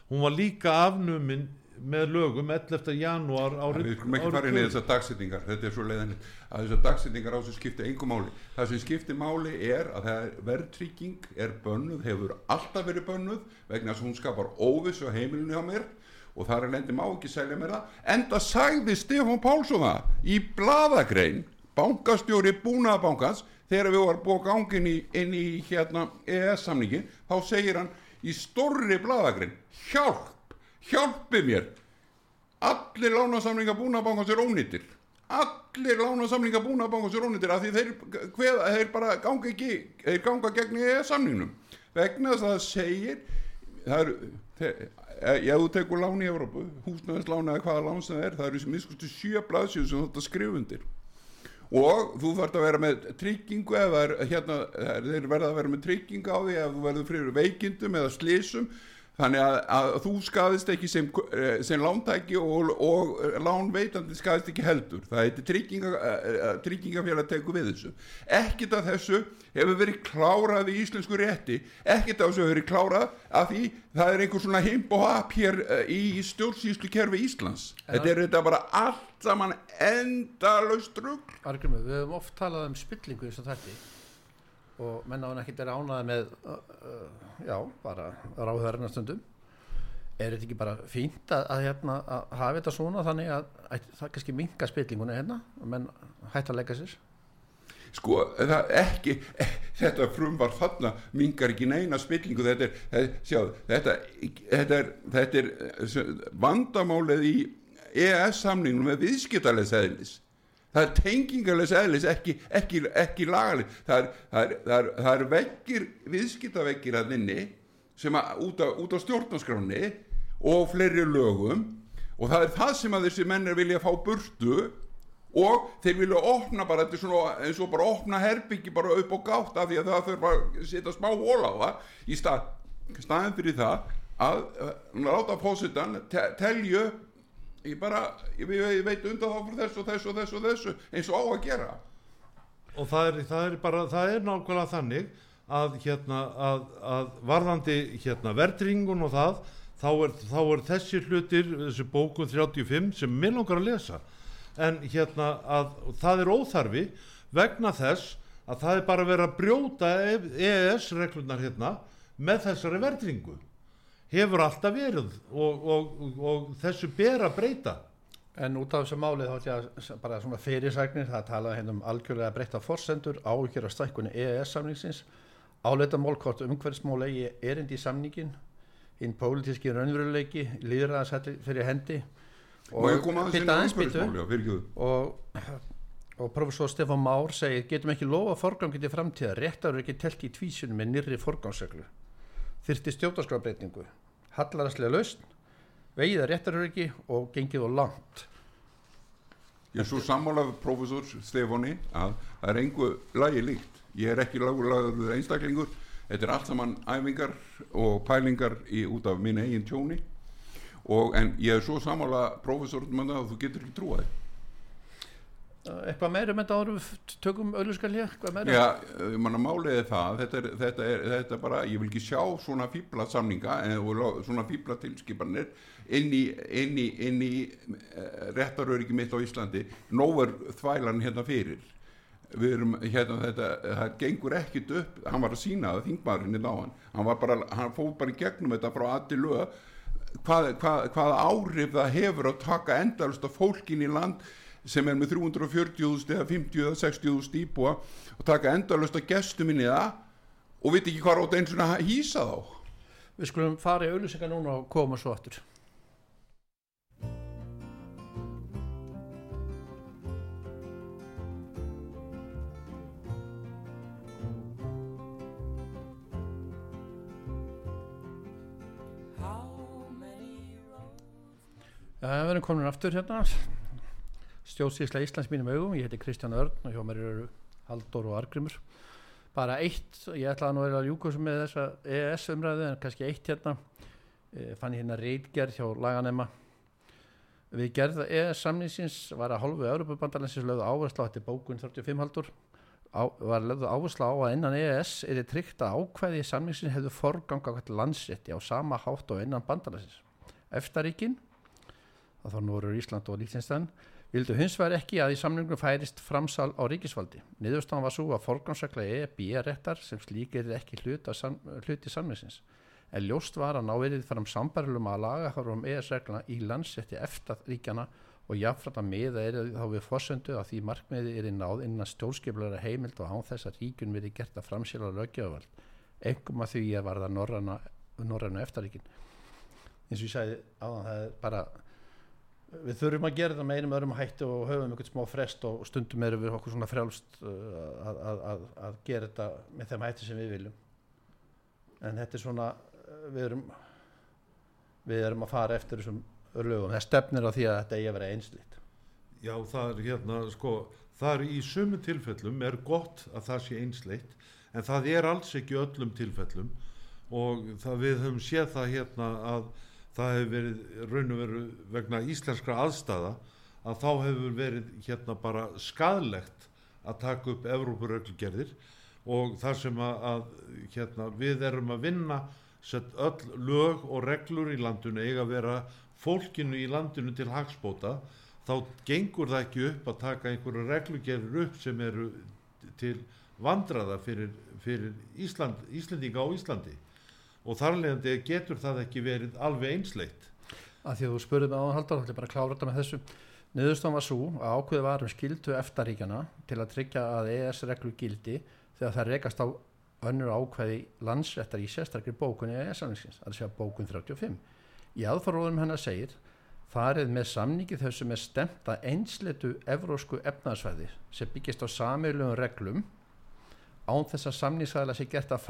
Hún var líka afnumin með lögum 11. janúar árið við skulum ekki fara inn í þessar dagsetningar þetta er svo leiðanlegt að þessar dagsetningar á sem skipta engum máli það sem skiptir máli er að það er verðtrygging er bönnuð, hefur alltaf verið bönnuð vegna að hún skapar óvissu á heimilinu hjá mér og þar er lendi má ekki selja mér það en það sagði Stefán Pálsson það í bladagrein bankastjóri búnaðabankans þegar við varum búið gangin í, inn í hérna EES samningin þá segir hann í stórri bladagrein hjálp hjálpi mér. Allir lánasamlinga búnabankans er ónýttir allir lánasamlinga búnabankans er ónýttir af því þeir, hver, þeir bara ganga ekki þeir ganga gegn í samningnum vegna þess að það segir það eru þeir, ef þú tekur lán í Evrópu húsnæðislána eða hvaða lán sem það er það eru sem miskustu sjö blaðsjöðu sem þetta skrifa undir. Og þú þarf að vera með tryggingu eða hérna, þeir verða að vera með tryggingu á því ef þú verður fyrir veikindum eða slísum þannig að, að þú skadist ekki sem, eh, sem lántæki og, og lánveitandi skadist ekki heldur. Það heitir trygginga, uh, tryggingafélag tekur við þessu. Ekkit af þessu hefur verið klárað í íslensku rétti. Ekkit af þessu hefur verið klárað af því það er einhver svona himp og hap hér í stjórnsýslu kerfi Íslands þetta er þetta bara allt saman endalaust rugg Argrymur, við höfum oft talað um spillingu eins og þetta og menn á hann ekkert er ánaði með já, bara ráðhverjana stundum. Er þetta ekki bara fínt að, að, hérna, að hafa þetta svona þannig að, að það kannski minka spillinguna hérna og menn hægt að leggja sér? Sko ekki þetta frumvar þarna mingar ekki neina spillingu. Þetta er, þetta, sjáðu, þetta, þetta er, þetta er eh, vandamálið í EES samningnum með viðskiptarlegs eðlis það er tengingarlegs eðlis ekki, ekki, ekki lagaleg. Það er, er, er, það er veggir viðskiptaveggir að inni sem að út á, á stjórnarskráni og fleiri lögum. Og það er það sem að þessi mennir vilja fá burtu og þeir vilja opna bara þetta er svona eins og bara opna herbyggi bara upp og gátt af því að það þurfa að setja smá hól á það. Í stað, staðin fyrir það að uh, láta fósitan te telju ég bara, ég, ég veit undan þá fyrir þessu og þessu og þessu þessu eins og á að gera. Og það er, það er bara, það er nákvæmlega þannig að hérna að, að varðandi hérna verðringun og það þá er, þá er þessi hlutir þessi bókun 35 sem mér langar að lesa. En hérna að það er óþarfi vegna þess að það er bara verið að brjóta EES reglunar hérna með þessari verðringu hefur alltaf verið og, og, og, og þessu ber að breyta. En út af þessu málið þá ætla ég að bara svona fyrirsagnir, það talaði hérna um algjörlega breytta forsendur, áhyggjur af stækkunni EES samningsins, áleita málkort umhverfsmál eigi erindi í samningin, hinn pólitíski raunveruleiki, líðræðasettir fyrir hendi og já, fyrirgefðu. og, og professor Stefán Már segir, getum ekki lofa forgangi til framtíða, réttar eru ekki telt í tvísunum með nýrri forgangsreglu, þyrfti stjórnarskrábreytingu, hallaræslega lausn, vegið að réttar eru ekki og gengið og langt. Ég svo sammálað professor Stefáni að það er engu lagi líkt. Ég er ekki lagurlagur einstaklingur. Þetta er allt saman æfingar og pælingar í, út af mín eigin tjóni. Og, en ég er svo sammálað professor um að þú getur ekki trúað þig. Eitthvað meira með þetta árum tökum ölluskal hér, hvað meira? Já, manna málið er það, þetta er, þetta er, þetta er bara, ég vil ekki sjá svona fíbla samninga og svona fíbla tilskipanir inn í, inn í, inn í uh, réttaröryggi mitt á Íslandi, nóver þvælan hérna fyrir. Við erum, hérna þetta, það gengur ekkit upp, hann var að sína það, þingmaðurinn í dáan, hann var bara, hann fóð bara í gegnum þetta frá aðti lög, hvað, hvað, hvað áhrif það hefur að taka endalust af fólkin í land sem er með 340.000 eða 50 eða 60.000 íbúa og taka endalust að gestum inn í það og veit ekki hvað rátt eins og að hýsa þá Við skulum fara í auðlýsingar núna og koma svo aftur. Já, við erum komin aftur hérna stjórnsýsla Íslands mínum augum. Ég heiti Kristján Örn og hjá mér eru Halldór og Argrimur bara eitt, ég ætlaði nú að ljúka sem með þessa EES umræðu en kannski eitt hérna. E, fann ég hérna reitgerð hjá laganema. Við gerða EES samnýsins var að hálfu Europabandalansins lögðu áherslu á þetta bókun 35 haldur á, var lögðu áherslu á að innan EES er þið tryggt að ákvæði samnýsins hefðu forgang á hvert landsetti á sama hátt og innan bandalansins Eftaríkin þá eru Ísland og Líktinstæn vildu hins vegar ekki að í samningum færist framsal á ríkisvaldi. Niðurstofan var svo að forgangsregla EB réttar sem slíkir ekki hlut sam, hluti samningsins. En ljóst var að ná verið fram sambarilum að laga hárum ES-regluna í landsetti eftir ríkjana og jáfnframt að miða er þá við fórsöndu að því markmiði er í náð innan stjórnskiplara heimild og án þess að ríkun verið gert að framsýla lögjöfavald. Engum að því að var það norræna eftaríkin. Eins og ég sagði áðan það er bara við þurfum að gera það með einum öðrum hætti og höfum einhvern smá frest og stundum erum við okkur svona frjálst uh, að, að, að, að gera þetta með þeim hætti sem við viljum. En þetta er svona uh, við erum við erum að fara eftir þessum lögum. Það stefnir á því að þetta eigi að vera einslít Já, það er hérna, sko, það er í sumu tilfellum er gott að það sé einsleitt en það er alls ekki öllum tilfellum. Og það við höfum séð það hérna að það hefur verið raun og veru vegna íslenskra aðstæða að þá hefur verið hérna bara skadlegt að taka upp Evrópurögglugerðir og þar sem að, að hérna, við erum að vinna sett öll lög og reglur í landinu eiga að vera fólkinu í landinu til hagspóta þá gengur það ekki upp að taka einhverju reglugerðir upp sem eru til vandraða fyrir, fyrir Ísland, Íslendinga á Íslandi og þarlegandi getur það ekki verið alveg einsleitt. Að því að þú spurði mig á haldur, þá ætlum ég bara að klára þetta með þessu. Niðurstofan var svo að ákveði var um skildu eftaríkjana til að tryggja að ES reglu gildi þegar það rekast á önnur ákveði landsrættar í sérstakri bókunni ES-samlingsins, að segja bókun 35 í aðfaróðum hennar segir farið með samningi þessu með stemt að einsleitu evrósku efnaðsvæði sem byggist á samilugum reglum án þess að samningsæðila sé gert að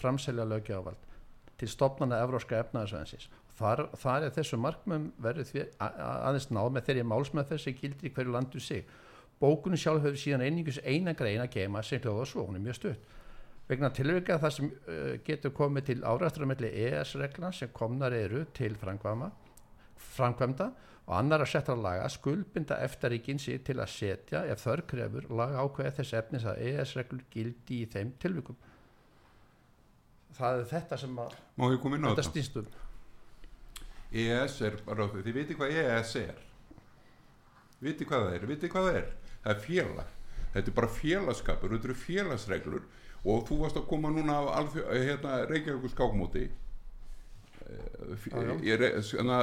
framselja löggjávald til stopnana evróska efnaðsvæðinsins þar, þar er þessu markmum verið því aðeins náð með þeirri málsmeð þessi gildir í hverju landu sig. Bókunum sjálf hefur síðan einingus eina grein að geima sem hljóða svo, hún er mjög stutt. Vegna tilvika það sem uh, getur komið til árættramelli ES-reglan sem komnar eru til framkvæmda og annar að setja laga skuldbinda eftaríkin sig til að setja ef þörf krefur laga ákveð þess efnis að ES-reglur gildi í þeim tilvikum það er þetta sem að þetta stýst um. ES er bara, þið viti hvað ES er? Viti hvað það er, viti hvað það er? Það er félag, þetta er bara félagskapur þetta eru félagsreglur. Og þú varst að koma núna af alþjó, hérna, Reykjavíkur skákmóti. Já, já.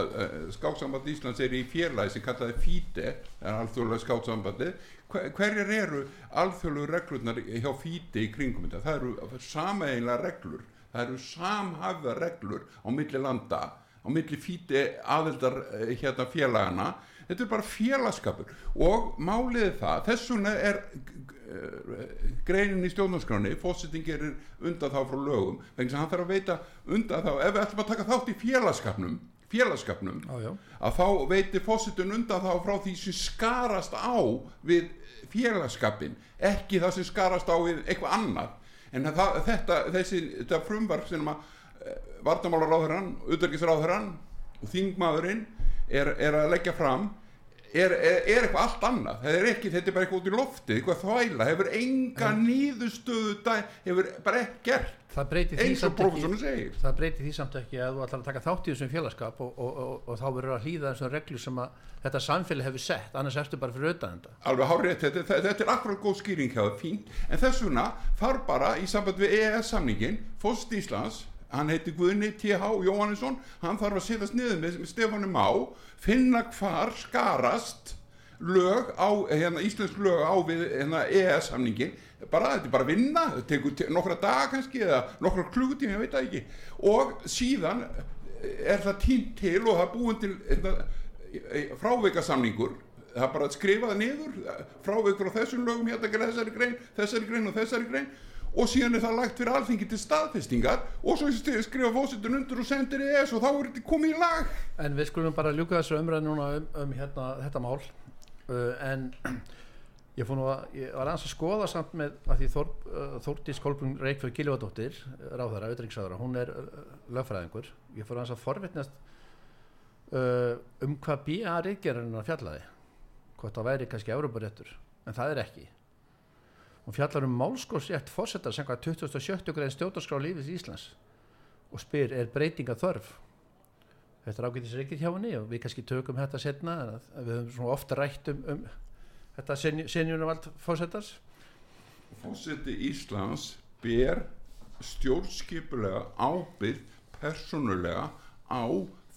skáksamband Íslands er í félagi sem kallaði FÍTE er alþjóðlega skáksambandi Hver, hverjar eru alþjóðlega reglurnar hjá FÍTE í kringum þetta? Það eru sameiginlega reglur það eru samhafða reglur á milli landa á milli FÍTE aðeldar eh, hérna félagana þetta er bara félagskapur. Og málið það þess vegna er eh, greinin í stjórnarskráni fósitting gerir undan þá frá lögum vegna sem hann þarf að veita undan þá ef við ætlum að taka þátt í félagskapnum félagskapnum já. að þá veitir fósitun undan þá frá því sem skarast á við félagskapin ekki það sem skarast á við eitthvað annað en það, þetta, þessi, þetta frumvarp sem að vartamálaráðurann, utarkisráðurann og þingmaðurinn er, er að leggja fram er, er, er eitthvað allt annað? Er ekki, þetta er bara eitthvað út í lofti eitthvað þvæla, hefur enga nýðustöðu dæ- hefur bara ekkert eins og professorinn segir. það breytir því samt ekki að þú ætlar að taka þátt í þessum félagskap og, og, og, og þá verður að hlýða þessum reglur sem að þetta samfélag hefur sett annars ertu bara fyrir auðvitað þetta. Alveg hárið, þetta, þetta, þetta er akkurat góð skýring hjá það, fínt, en þess vegna þarf bara í samband við EES samningin Fóst Íslands, hann heiti Guðni T.H. Jóhannesson, hann þarf að setjast niður með Stefáni Má, finna hvar skarast lög á, hérna íslensk lög á við hérna EES samningin bara, þetta er bara vinna, þetta tekur te- nokkra daga kannski eða nokkra klugutíma, ég veit það ekki. Og síðan er það tínt til og það búin til hérna, fráveikasamningur. Það er bara að skrifa það niður fráveikur á þessum lögum hérna þessari grein, þessari grein og þessari grein og síðan er það lagt fyrir alþingi til staðfestingar. Og svo skrifa fósitun undir og sendir í ES og þá er þetta komið í lag. En við skulum bara ljúka þessu umræð núna um, um hérna, þetta mál. Uh, en ég fór nú að ég var aðeins að skoða samt með að því Þór, uh, Þórdís Kolbrun Reykjörð Gilvadóttir ráðara, auðvitaðsráðara, hún er uh, lögfræðingur, ég fór aðeins að forvitnast uh, um hvað B.A. Reykjörðurinn fjallaði hvort það væri kannski Európaréttur en það er ekki hún fjallar um málskósrétt fórsetar sem hvað 27. grein stjórnarskrá lífið Íslands og spyr er breytinga þörf þetta er ágætis reykir hjá henni og við kannski tökum þetta setna við höfum svona ofta rætt um, um þetta senjunavald fórsetars Fósiti Íslands ber stjórnskipulega ábyrð persónulega á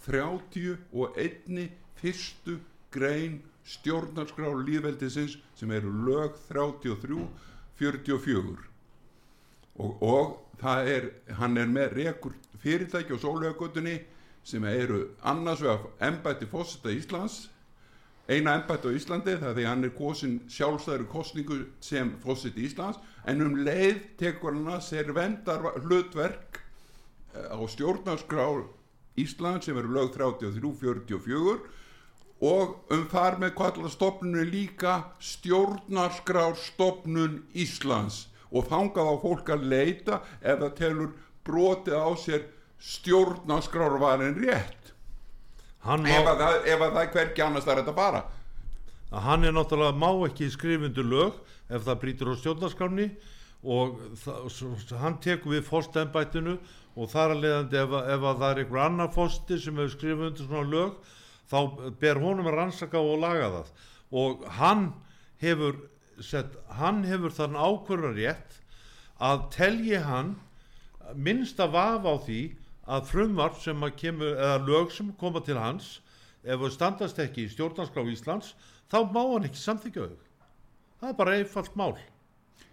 31. fyrstu grein stjórnarskrá líðveldisins sem eru lög 33 44 og, og það er hann er með rekur fyrirtæki og sólögagutunni sem eru annars vegar embætti fósita Íslands eina embætti á Íslandi það er því hann er kosin sjálfstæður kostningu sem fósiti Íslands en um leið tekur hann að sér vendar hlutverk eh, á stjórnarskrá Íslands sem eru lög 33-44 og um þar með kvallar stopnunu líka stjórnarskrárstopnun Íslands. Og þangað á fólk að leita það telur brotið á sér stjórnarskrárvarin rétt. Má, ef að það er hvergi annars það er þetta bara. Að hann er náttúrulega má ekki skrifundu lög ef það brýtur á stjórnarskránni og það, hann tekur við fórstembættinu og þar að leiðandi ef, ef að það er einhver annar fórsti sem hefur skrifað undir svona lög þá ber honum að rannsaka og laga það. Og hann hefur sett, hann hefur þann ákvörðan rétt að telji hann minnsta vaf á því að frumvarp sem að kemur eða lög sem koma til hans ef þau standast ekki í stjórnarskrá Íslands þá má hann ekki samþykja þau. Það er bara einfalt mál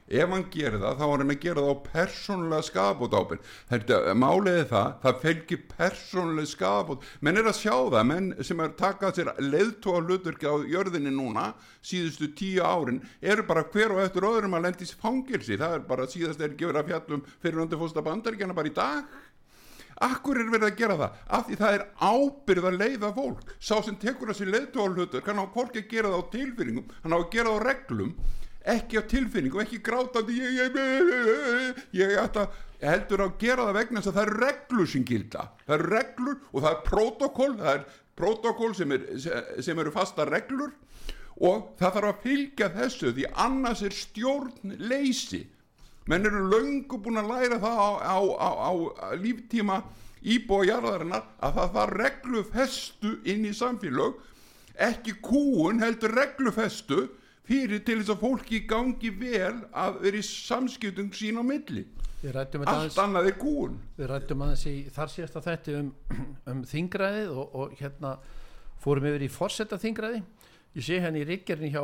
ef hann gerir það, þá er hann að gera það á persónulega skafabót ábyrg þetta, málið er það, það fylgir persónulega skafabót, menn er að sjá það menn sem er takað sér leiðtóa hluturki á jörðinni núna síðustu tíu árin, eru bara hver og eftir öðrum að lendi fangilsi, það er bara síðast er verið að fjallum fyrir undir fósta bandaríkjana bara í dag. Akkur er verið að gera það? Af því það er ábyrð að leiða fólk. Sá sem tekur þessi leiðtóðalhutur, hann á hvorki að gera það á tilfinningum, hann á að gera það á reglum, ekki á tilfinningum, ekki grátandi, ég, ég, ég, ég ætla, heldur að gera það vegna þess að það er reglur sem gilda. Það er reglur og það er prótokoll, það er prótokoll sem, er, sem eru fasta reglur og það þarf að fylgja þessu því annars er stjórn leysi menn eru löngu búin að læra það á, á, á, á líftíma íbúa jarðarinnar að það þarf reglufestu inn í samfélag ekki kúun heldur reglufestu fyrir til þess að fólki gangi vel að vera í samskiptum sín á milli. Allt aðeins, annað er kúun við rættum aðeins í þar síðasta þætti um, [clears throat] um þingræðið og, og hérna fórum yfir í forsetta þingræði. Ég sé henni í ríkjerinni hjá,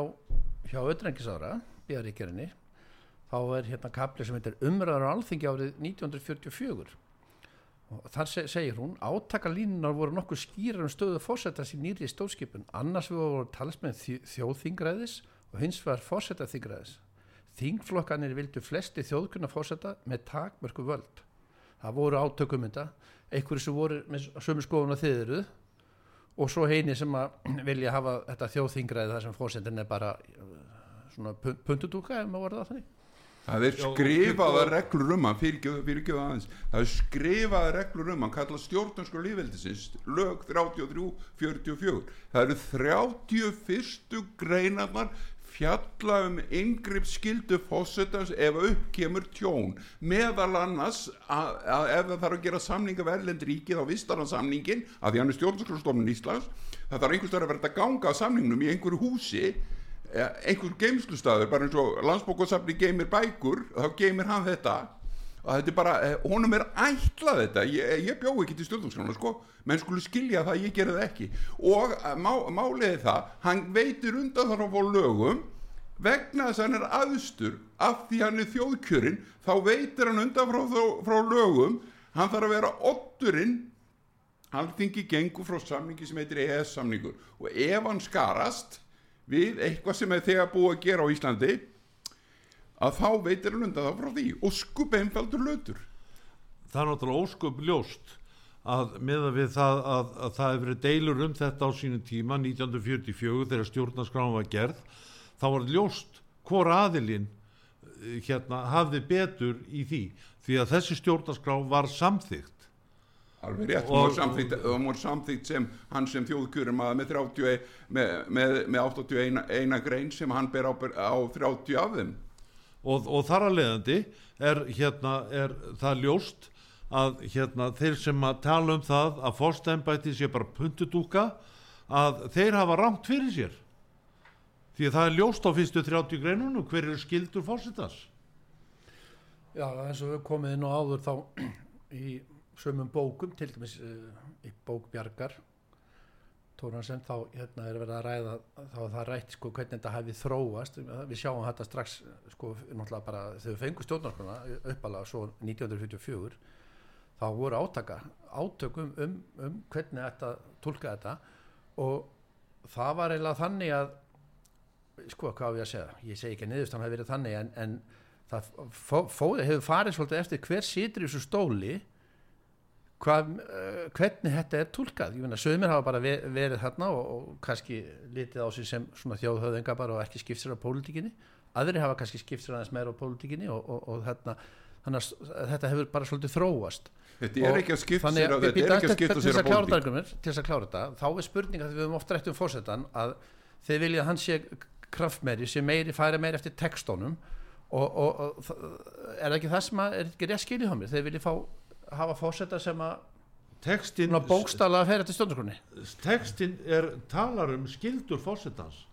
hjá öðrengisára, bíða ríkjerinni þá er hérna kapli sem heitir umræður á alþingi árið 1944 og þar se, segir hún átakalínunar voru nokkuð skýrar um stöðu fórsetas í nýri stóðskipun annars við voru talsmenn þjó- þjóðþingræðis og hins vegar fórsetaþingræðis þingflokkanir vildu flesti þjóðkunna fórseta með takmörku völd. Það voru átökum þetta. Einhverju sem voru með sömu skoðun að þið eruð og svo heini sem að [clears throat] vilja hafa þetta þjóðþingræði þar sem fórsetin er bara uh, svona puntutúka ef maður voru það þannig. Það er skrifaða og- reglur um hann. Fyrirgjöðu aðeins. Það er skrifaða reglur um hann. Kallað stjórnarsku lífveldisins lög 33-44 það eru 31 greinarnar fjalla um yngripp skildu fósettans ef upp kemur tjón. Meðal annars að, að ef það þarf að gera samninga verðlend ríki þá vistar hann samningin að því hann er stjórnarskrustofnun Íslands það þarf einhvers vegar að verða að ganga á samningnum í einhverju húsi eh, einhver geimslustæður bara eins og landsbókasafni geimir bækur þá geimir hann þetta og þetta er bara, eh, honum er ætlað þetta. Ég, ég bjó ekki til stjórnarskrána sko. Menn skulu skilja það, ég gerði það ekki. Og eh, má, málið er það hann veitir undan þar á lögum vegna þess að hann er aðstur. Af því hann er þjóðkjörin þá veitir hann undan frá, frá, frá lögum. Hann þarf að vera oddurinn. Alþingi gengur frá samningi sem heitir EES samningur og ef hann skarast við eitthvað sem er þegar búið að gera á Íslandi að þá veitir hann undan þá frá því. Og skup einfaldur lötur það er náttúrulega ósköp ljóst að meða við það að, að það hefur verið deilur um þetta á sínum tíma 1944 þegar stjórnarskráin var gerð þá var ljóst hvor aðilinn eh, hérna hafði betur í því því að þessi stjórnarskrá var samþygt alveg rétt, Og- hún var samþýtt, hún var samþýtt sem hann sem þjóðkjörum að með 30 með, með, með 81 eina grein sem hann ber á, á 30 af þeim og, og þar að leiðandi er, hérna, er það ljóst að hérna, þeir sem að tala um það að fórstæmbæti sé bara puntudúka að þeir hafa rámt fyrir sér. Því að það er ljóst á fyrstu 30 greinunum hver eru skildur fórsetas Já, eins og við komið inn á áður þá í sömum bókum, til dæmis uh, í bók Tóransen, þá hérna er verið að ræða þá er það rætt sko hvernig þetta hefði þróast. Við sjáum þetta strax sko bara þegar við fengum stjórnarskona uppalega svo 1944 þá voru átaka átökum um, um hvernig þetta tólka þetta. Og það var eiginlega þannig að sko hvað ég að segja? Ég segi ekki að niðurstann hafi verið þannig en, en það fó, fó, hefur farið svolítið eftir hver situr í þessu stóli hvað, uh, hvernig þetta er tólkað ég finna sögumir hafa bara ve- verið þarna og, og kannski litið á sig sem svona þjóðhöðinga bara og ekki skipt sér á pólitíkinni. Aðri hafa kannski skipt sér aðeins meira á pólitíkinni og, og, og þarna þannig að þetta hefur bara svolítið þróast. Þetta er ekki að skipta sér að að er að eftir skipta til þess að að klára þetta til þess að klára þetta. Þá er spurning að við höfum oft rætt um fórsetan að þið viljið að hann sé kraftmeiri sé meiri, færa meiri eftir textónum og, er ekki það sem að er ekki rétt skiljið hafa fórseta sem að textin, bókstala fer eftir stjórnarskroni textin er, talar um skildur fórsetans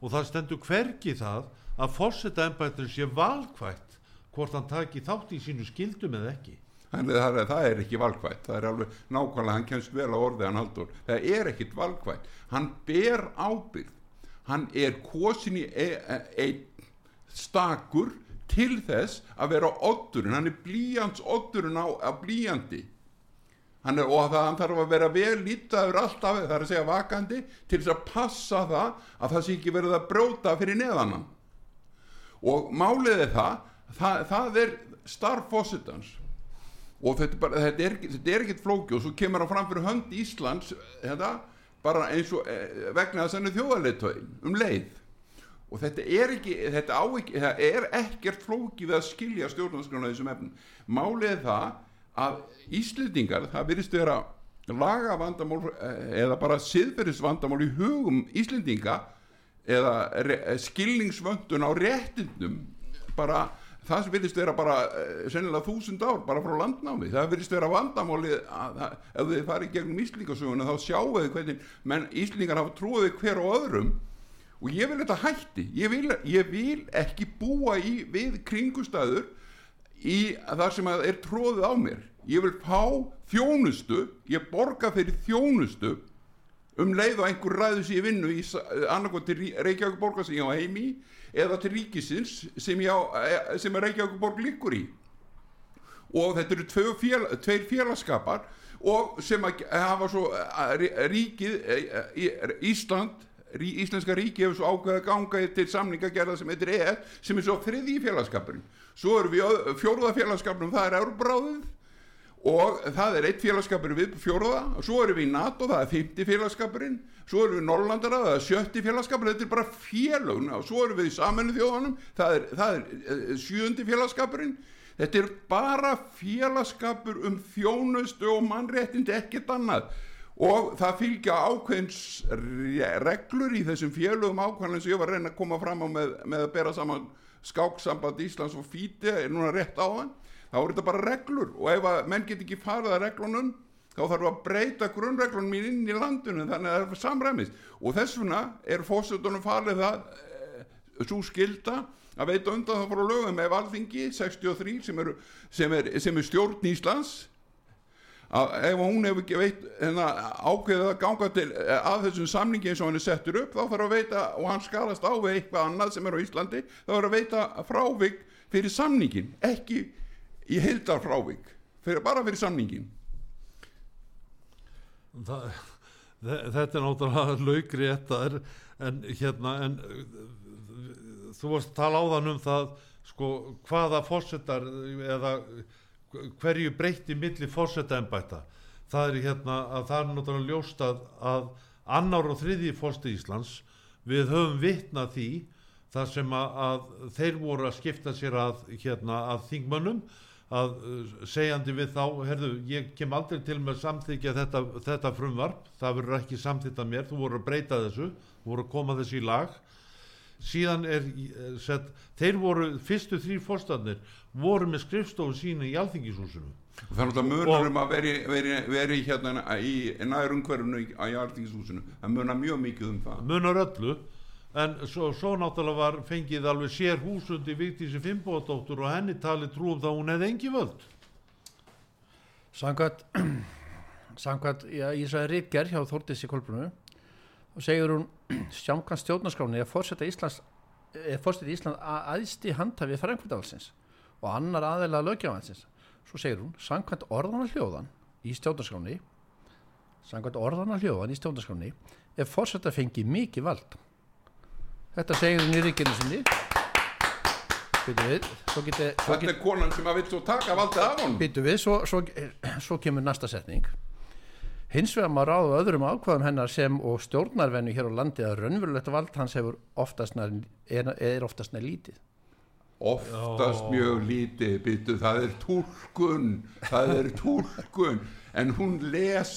og það stendur hvergi það að fórseta embættur sé valkvætt hvort hann taki þátt í sínu skildum eða ekki. Þannig að það, það er ekki valkvætt, það er alveg nákvæmlega, hann kemst vel á orðið hann haldur, það er ekkit valkvætt, hann ber ábyrgð, hann er kosin í e- e- einn stakur til þess að vera oddurinn, hann er blíjans oddurinn á, á blíjandi er, og það, hann þarf að vera vel lítaður alltaf, það er að segja vakandi, til þess að passa það að það sé ekki verið að brjóta fyrir neðan hann. Og málið er það, það, það er starf fósitans og þetta, bara, þetta, er, er ekkert flóki og svo kemur hann fram fyrir hönd Íslands þetta, bara eins og eh, vegna þess að hann er þjóðarleitóin um leið og þetta er ekki þetta á ekki, það er ekkert flóki við að skilja stjórnarskrána þessum efnum. Málið er það að Íslendingar, það virðist vera laga vandamál eh, eða bara siðferðis vandamál í hugum Íslendinga eða skilningsvöndun á réttindum bara það sem virðist vera bara eh, sennilega þúsund ár bara frá landnámi. Það virðist vera vandamáli að, að, ef þið farið gegnum Íslingasöguna þá sjáu þið hvernig menn Íslingar hafa trúið hver og öðrum og ég vil þetta hætti. Ég vil, ég vil ekki búa í við kringustæður í það sem er tróðið á mér. Ég vil fá þjónustu ég borga fyrir þjónustu um leið og einhver ræður sér vinnu í annarkoð til Reykjavík borgar sem ég á heimi eða til ríkisins sem, ég á, eh, sem Reykjavík borg líkur í. Og þetta eru tvö fél, tveir félagskapar og sem að hafa svo rí- ríkið eh, Ísland rí, Íslenska ríki hefur svo ákveða ganga til samningagerða sem heitir EF sem er svo þriði félagskapurinn svo erum við fjórða félagskapurinn það er Euróbráðið og það er eitt félagskapur við fjórða og svo erum við í NATO, það er fymti félagskapurinn svo erum við í Norrlandara, það er sjötti félagskapur þetta er bara félögn og svo erum við í saminu þjóðanum, það er, það er eh, sjöundi félagskapurinn þetta er bara félagskapur um þjónustu og mannréttindi ekkert annað og það fylgja ákveðins re- reglur í þessum félögum ákveðin sem ég var að reyna að koma fram á með, með að bera saman skáksamband Íslands og Fíti er núna rétt á þann þá er þetta bara reglur. Og ef að menn get ekki farið að reglunum þá þarf að breyta grunnreglunum mín inn í landinu. Þannig að það er samræmist og þess vegna er fórsetunum farið það e, svo skilda að veita undan það frá lögum. Ef alþingi 63 sem er, sem er, sem er stjórn Íslands að ef hún hefur ekki veit hérna, ákveðið að ganga til eh, að þessum samningi eins og hann er settur upp þá þarf að veita og hann skalast á við eitthvað annað sem er á Íslandi þá þarf að veita frávik fyrir samningin ekki í heildar frávik fyrir, bara fyrir samningin það, þe- þetta er náttúrulega laugri þetta en hérna en þú varst að tala áðan um það sko hvaða fórsetar eða hverju breytti milli fórseta embætta það er hérna að það er náttúrulega ljóst að, annar og þriði fórsti Íslands við höfum vitnað því þar sem að, að þeir voru að skipta sér að hérna að þingmönnum að uh, segjandi við þá, herðu, ég kem aldrei til með samþykja þetta, þetta frumvarp, það verður ekki samþykta mér, þú voru að breyta þessu, þú voru að koma þessu í lag, síðan er eh, sett, þeir voru, fyrstu þrýr fórstafnir, voru með skrifstofu sína í alþingishúsinu. og það er náttúrulega munar um að veri, veri, veri hérna í nærumhverfunu í, í Artingshúsinu það munar mjög mikið um það. Munar öllu. En svo, svo náttúrulega var fengið alveg sér húsundi Vigdísi Fimboðdóttur og henni tali trú um það að hún hefði engi völd. Samkvæmt [clears throat] Samkvæmt, já, ég sagði Ritger hjá Þórdísi Kolbrunu og segir hún [clears throat] sjámkvæmt stjórnarskráni að fórseta Íslands er fórseta Ísland að aðsti handhafi frænkvöldalsins og annar aðeila lögjafansins svo segir hún, samkvæmt orðana hljóðan í stjórnarskráni samkvæmt orðana hljóðan í stjórnarskráni er fórseta fengið mikið vald. Þetta segir hún í ríkinu sinni. Við, geti, þetta er konan sem að vil svo taka valdið af honum. Býtu við, svo, svo, svo kemur næsta setning hins vegar má ráða öðrum ákvæðum hennar sem og stjórnarvennu hér á landi að raunverulegt vald hans hefur oftast nær, er, er oftast nær lítið. Oftast mjög lítið byttu, það er túlkun það er [laughs] túlkun. En hún les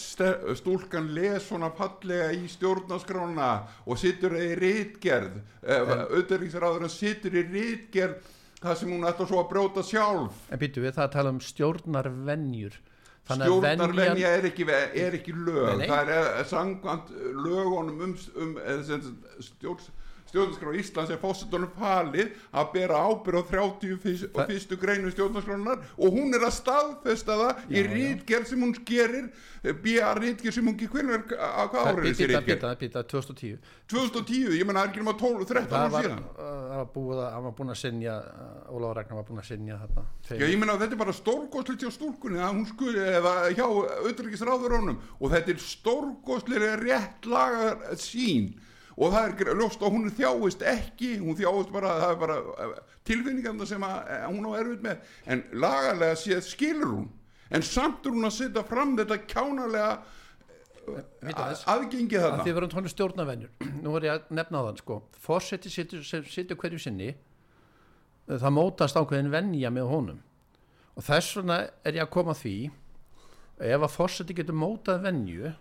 stúlkan les svona fallega í stjórnaskrána og situr í rítgerð auðvitaðriksraður situr í rítgerð það sem hún ætla svo að brjóta sjálf. En býtu við það að tala um að stjórnarvenja er ekki, er ekki lög Nei, nei. það er eh, sangvænt lögunum um, um eh, stjórn stjórnarskrá Íslands er fósitunum falið að bera ábyrð á 30 fyrst, og Það- fyrstu greinu stjórnarskránar og hún er að staðfesta það í Já, já. rítgerð sem hún gerir B.A. rítgerð sem hún hvernig, á hvað Það- árið er þessi rítgerð? býta, býta, 2010 2010, ég menna það er ekki nema 12, 13 það ára síðan uh, það var búið að, hann var búin að sinja Óláf Ragnar var búin að sinja þarna Já, ég meina þetta er bara stórgóðslega hjá stúlkunni að hún skuli, eða hjá auðvitaðriksráðurónum og þetta er stórgóðslega rétt lagar sín og það er ljóst að hún þjáist ekki hún þjáist bara, það er bara tilfinningarna sem að, að hún á erfitt með. En lagalega séð skilur hún. En samt er hún að setja fram þetta kjánalega Vita þess. aðgengi að þarna þið verðum tónlega stjórnarvenjur. [clears throat] Nú er ég að nefna þann sko. Fórseti situr hverju sinni. Það mótast ákveðin venja með honum. Og þess vegna er ég að koma því ef að fórseti getur mótað venju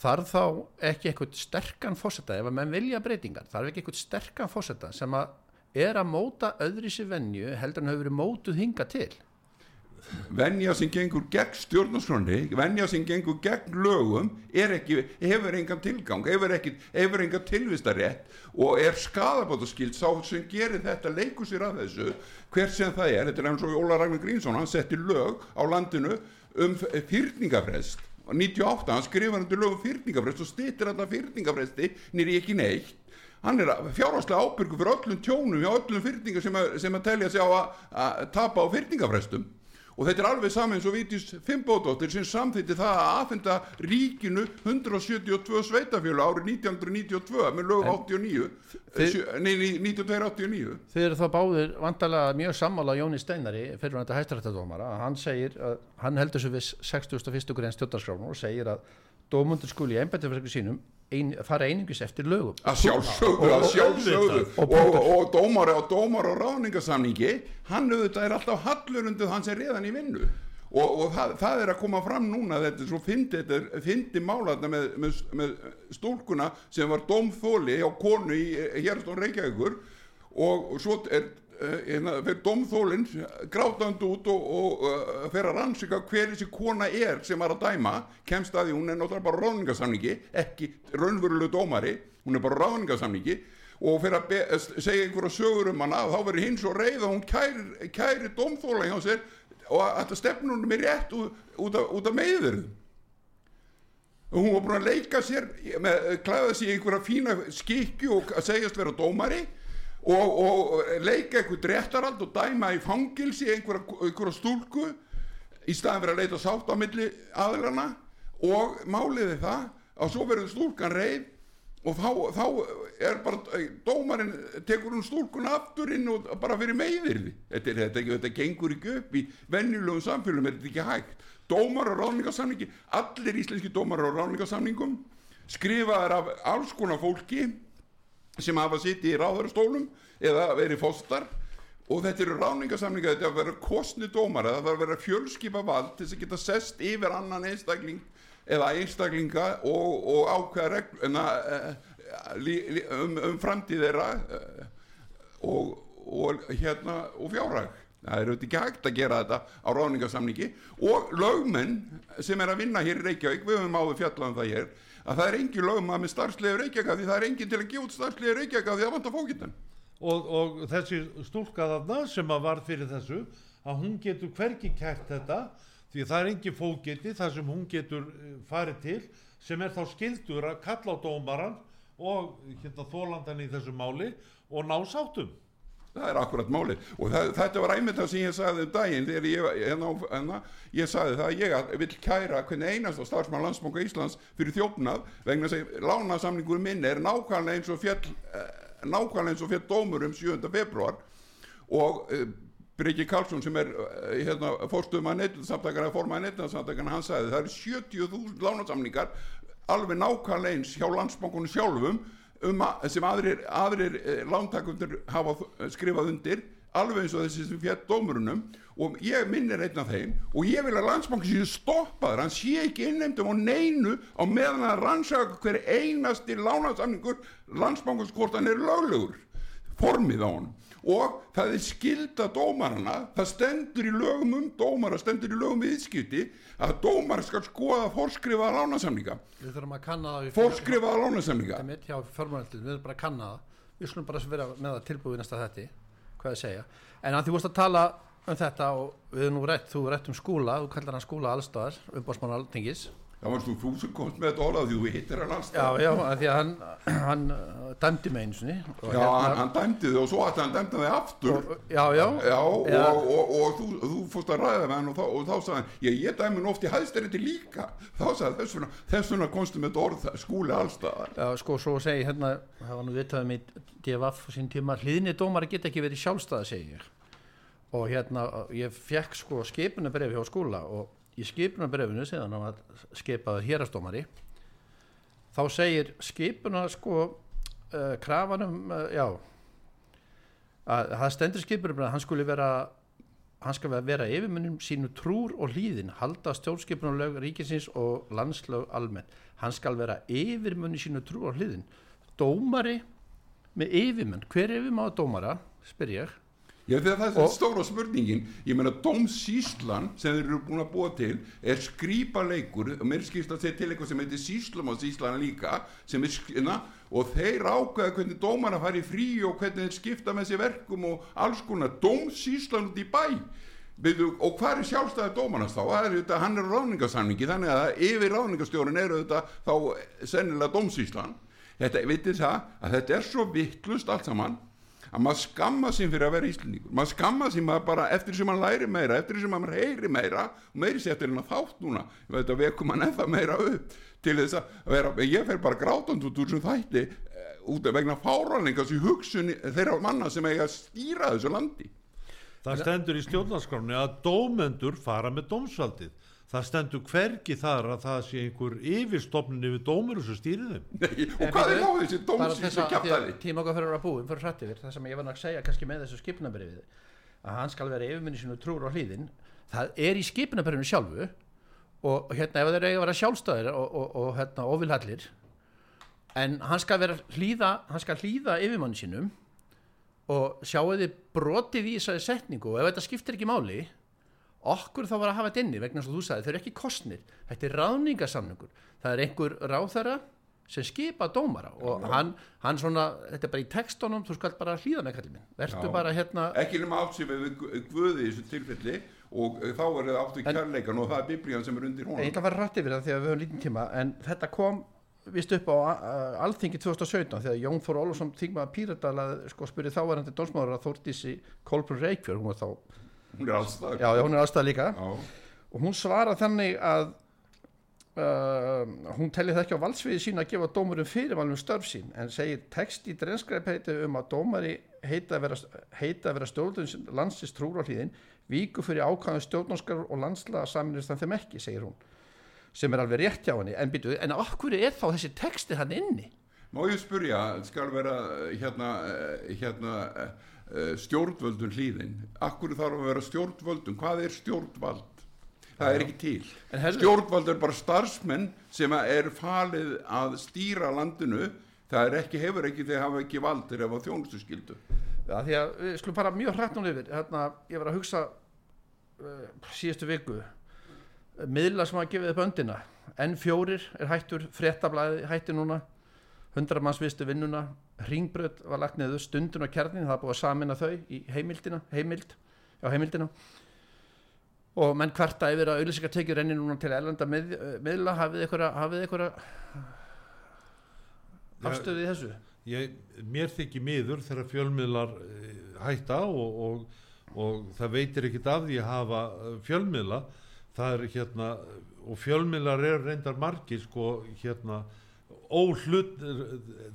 þarf þá ekki eitthvað sterkan fórseta ef að menn vilja breytingar þarf ekki eitthvað sterkan fórseta sem að er að móta öðri sér venju heldur en hefur verið mótuð hinga til? Venja sem gengur gegn stjórnarskroni venja sem gengur gegn lögum er ekki, hefur engan tilgang hefur, ekki, hefur engan tilvistarétt og er skadabótaskild sá sem gerir þetta leikur sér að þessu. Hver sem það er, þetta er eins og Óla Ragnar Grínsson hann setti lög á landinu um fyrningafrest 98, hann skrifar undir lög um fyrningafrest og stýttir þetta fyrningafresti nýri ekki neitt. Hann er fjárhagslega ábyrgu fyrir öllum tjónum hjá öllum fyrningar sem að, sem að telja sig á að, að tapa á fyrningafrestum og þetta er alveg saman eins og Vítis Fimboðdóttir sem samþýtti það að aðfenda ríkinu 172 sveitafjölu árið 1992 með lög 89 Þið- sjö- nei, nei, 92-89 Þið eru þá báðir vandalega mjög sammála Jóni Steinari fyrir þetta hæstarættadómara hann segir að hann heldur svo við 61. grein stjórnarskránu og segir að dómundur skuli í embættifrækku sínum ein, fara einingis eftir lögum. Að sjálfsögðu, að sjálfsögðu. Og- og, og, og dómar og dómar og ráðningasamningi hann auðvitað er alltaf hallur undir hann sem reðan í vinnu. Og, og það, það er að koma fram núna þetta er svo fyndi, er málaðna með, með, með stúlkuna sem var dómþóli á konu í hérstón Reykjavíkur. Og, og svo er fyrir dómþólinn grátand út og, og uh, fyrir að rannsika hver þessi kona er sem var að dæma. Kemst að því hún er náttúrulega bara ráðningasamningi ekki raunverulegu dómari hún er bara ráðningasamningi og fyrir að be, segja einhverja sögur um hana. Þá verður hins og reið að hún kæri, kæri dómþóla hjá sér og að þetta stefnunum er rétt út, út af, út af meðverðum og hún var búin að leika sér með klæða sér í einhverja fína skikju og að segjast vera dómari og, og leika einhvern réttarald og dæma í fangilsi einhverja, stúlku í staðan fyrir að leita sátt á milli aðlana og máliði það að svo verður stúlkan reið og þá, þá er bara dómarinn tekur hún stúlkun aftur inn og bara fyrir meðirði þetta, er- þetta, þetta gengur ekki upp í venjulegum samfélum er þetta ekki hægt. Dómar og ráðningarsamningi allir íslenski dómar og ráðningarsamningum skrifaðar af alls konar fólki sem hafa sitt í ráðarstólum eða verið fóstar. Og þetta eru ráningasamlinga þetta er að vera kostni dómara það þarf að vera fjölskipa vald til þess að geta sest yfir annan einstakling eða einstaklinga og, og ákveða regl, en, uh, um, um framtíð þeirra uh, og, og hérna og fjárhag. Það er auðvitað ekki hægt að gera þetta á ráningasamningi og lögmenn sem er að vinna hér í Reykjavík við höfum áður fjallað um það hér að það er engin lögma með starfslega Reykjavík af því það er engin til að gefa út starfslega Reykjavík af því að vanta fókitan og, og þessi stúlka þarna sem að var fyrir þessu að hún getur hvergi kært þetta því það er engin fókiti þar sem hún getur eh, farið til sem er þá skildur að kalla á dómaran og hérna þólandan í þessu máli og ná sáttum það er akkurat máli og það, þetta var einmitt það sem ég sagði um daginn þegar ég, hérna, hérna, ég sagði það að ég vil kæra hvernig einasta starfsmann landsbanka Íslands fyrir þjófnað vegna að lánasamningur minn er nákvæmlega eins og fjall eh, nákvæmlega eins og fjall dómur um 7. februar og uh, Breki Karlsson sem er uh, hérna, fórstöðum að neittsamtakana formaði neittsamtakana hann sagði það eru 70.000 lánasamningar alveg nákvæmlega eins hjá landsbankunum sjálfum um að, sem aðrir, aðrir eh, lántakundur hafa eh, skrifað undir alveg eins og þessi sem fjett dómurunum. Og ég minnir einn af þeim og ég vil að landsbanki séu stoppaður. Hann sé ekki innheimtum á neinu á meðan að rannsaka hver einasti lánasamningur landsbankans hvort hann er löglegur formið á hann og það er skilda dómarana það stendur í lögum um dómara stendur í lögum viðskipti að dómar skal skoða forskrifaða lánasamninga. Við þurfum að kanna það hjá fjármálöldin, við erum bara að kanna það. Við skulum bara vera með það tilbúið næsta þetti hvað ég segja, en að því vorst að tala um þetta og við erum nú rætt þú rætt um skúla, þú kallar hann skúla allstaðar umbásmann altingis það varst þú þú sem komst með þetta orðað því þú hittir hann alls já, já, að því að hann, hann uh, dæmdi mig sinni. Og Já, hann, hann dæmdi þig og svo ætti hann dæmdi þig aftur. Og, já, já, Já, og, Já. og, og, þú, þú fórst að ræða með hann og þá, og þá sagði hann, ég, ég dæmi nú oft í hæðstæriði líka. Þá sagði þess vegna, þess vegna komstu með þetta orð skúli allstaðar já, sko, svo segi hérna, það var nú vitaðum í DFF á sín tíma, hlýðni dómari geta ekki verið ég. Og hérna, ég fekk sko skipunabrefi hjá skóla og í skipunabrefinu síðan hann var skipaður hérastómari þá segir skipuna sko uh, krafanum, uh, já að það stendur skipunabrefinu hann skuli vera hann skal vera yfirmunum sínu trúr og hlýðin halda stjórnskipunarlög ríkisins og landslög almennt. Hann skal vera yfirmunni sínu trúr og hlýðin. Dómari með yfirmunn, hver er á dómara spyr ég Já, það er stóra spurningin. Ég meina dómsíslan sem þeir eru búin að búa til er skrýpa leikur og mér skýrst að segja til eitthvað sem heitir síslum og síslan líka er skina og þeir ákveða hvernig dómar að fara í frí og hvernig þeir skipta með sér verkum og alls konar. Dómsíslan út í bæ. Og hvað er sjálfstæði dómarnas þá? Er þetta, hann er ráðningasamningi þannig að yfir ráðningastjórun eru þetta þá sennilega dómsíslan þetta, vitið það að þetta er svo vittlust allt saman að maður skamma sín fyrir að vera íslendingur maður skamma sín bara eftir sem maður læri meira eftir sem maður heyri meira og meiri sér eftir hennar þátt núna að vekum maður ennþá meira upp til þess að vera, ég fer bara grátand út úr þessum þætti eh, út af vegna fáralingas í hugsun þeirra manna sem eiga að stýra þessu landi Það stendur í stjórnarskráni að dómendur fara með dómsvaldið. Það stendur hvergi þar að það sé einhver yfirstofnun yfir dómur sem stýrir þeim. Nei, og hvað er á þessi dómsíslu þess að kjaptaði tíma okkar fyrir að búum fyrir hrætt yfir það sem ég var að segja kannski með þessu skipunabriðið að hann skal vera yfirminni sinu trúr á hlýðin það er í skipunabriðinu sjálfu og hérna ef þeir eiga að vera sjálfstæðir og, og, og hérna óvilhallir en hann skal vera hlýða hann skal hlýða yfirmanni sínum og sjáu þið brotið í þessari setningu og ef þetta skiptir ekki máli okkur þá var að hafa þetta inni vegna sem þú sagði, þau eru ekki kostnir þetta er ráðningasamningur það er einhver ráðherra sem skipa dómara og hann, hann svona, þetta er bara í textunum þú skalt bara hlýða með kallið minn vertu Já. bara hérna ekki nema átt sér við Guði í þessu tilfelli og eh, þá er það áttu kærleikan og það er biblían sem er undir ég honum ætla að fara rætt yfir það þegar við höfum lítinn tíma en þetta kom vist upp á alþingi 2017 þegar Jón Þór Ólafsson þingmaða Píratala sko spurði þáverandi dómsmáður að Þórdísi Kolbrun Reykjörn hún var þá, hún er það já, hún er aðstæða líka. Já. og hún svarað þannig að uh, hún telli það ekki á valdsviði sín að gefa dómurum fyrirmælum störf sín en segir text í drenskræpeiti um að dómari heita að vera, vera stjórnum landsins trúr á hlýðin víku fyrir ákvæðum stjórnarskar og landslaga saminist þann þeim ekki, segir hún sem er alveg rétt hjá henni. En, býtu, en okkur er þá þessi texti hann inni? Má ég spurja, skal vera hérna, eh, hérna eh, stjórnvöldun hlýðin. Akkur þarf að vera stjórnvöldun Hvað er stjórnvald? Það er ekki til. Stjórnvald er bara starfsmenn sem er falið að stýra landinu. Það er ekki, hefur ekki þegar hafa ekki vald þegar hafa þjónustu skildu Já, því að við skulum fara mjög hrætt núna yfir. Hérna, ég var að hugsa uh, síðustu viku miðla sem að gefa upp öndina. N4 er hættur, fréttablaði hættir núna 100 manns vistu vinnuna. Ringbröð var lagt neðu stundun og kjarnin, það er búið að samina þau í heimildina, heimild já, heimildina. Og menn kvarta yfir að auðlýsingartekjur renni núna til erlenda mið, miðla. Hafið ykkur afstöðu í þessu? Ég, mér þykir miður þegar fjölmiðlar eh, hætta og, og, og það veitir ekkit af því að hafa eh, fjölmiðla. Það er hérna og fjölmiðlar eru reyndar margir sko hérna óhlut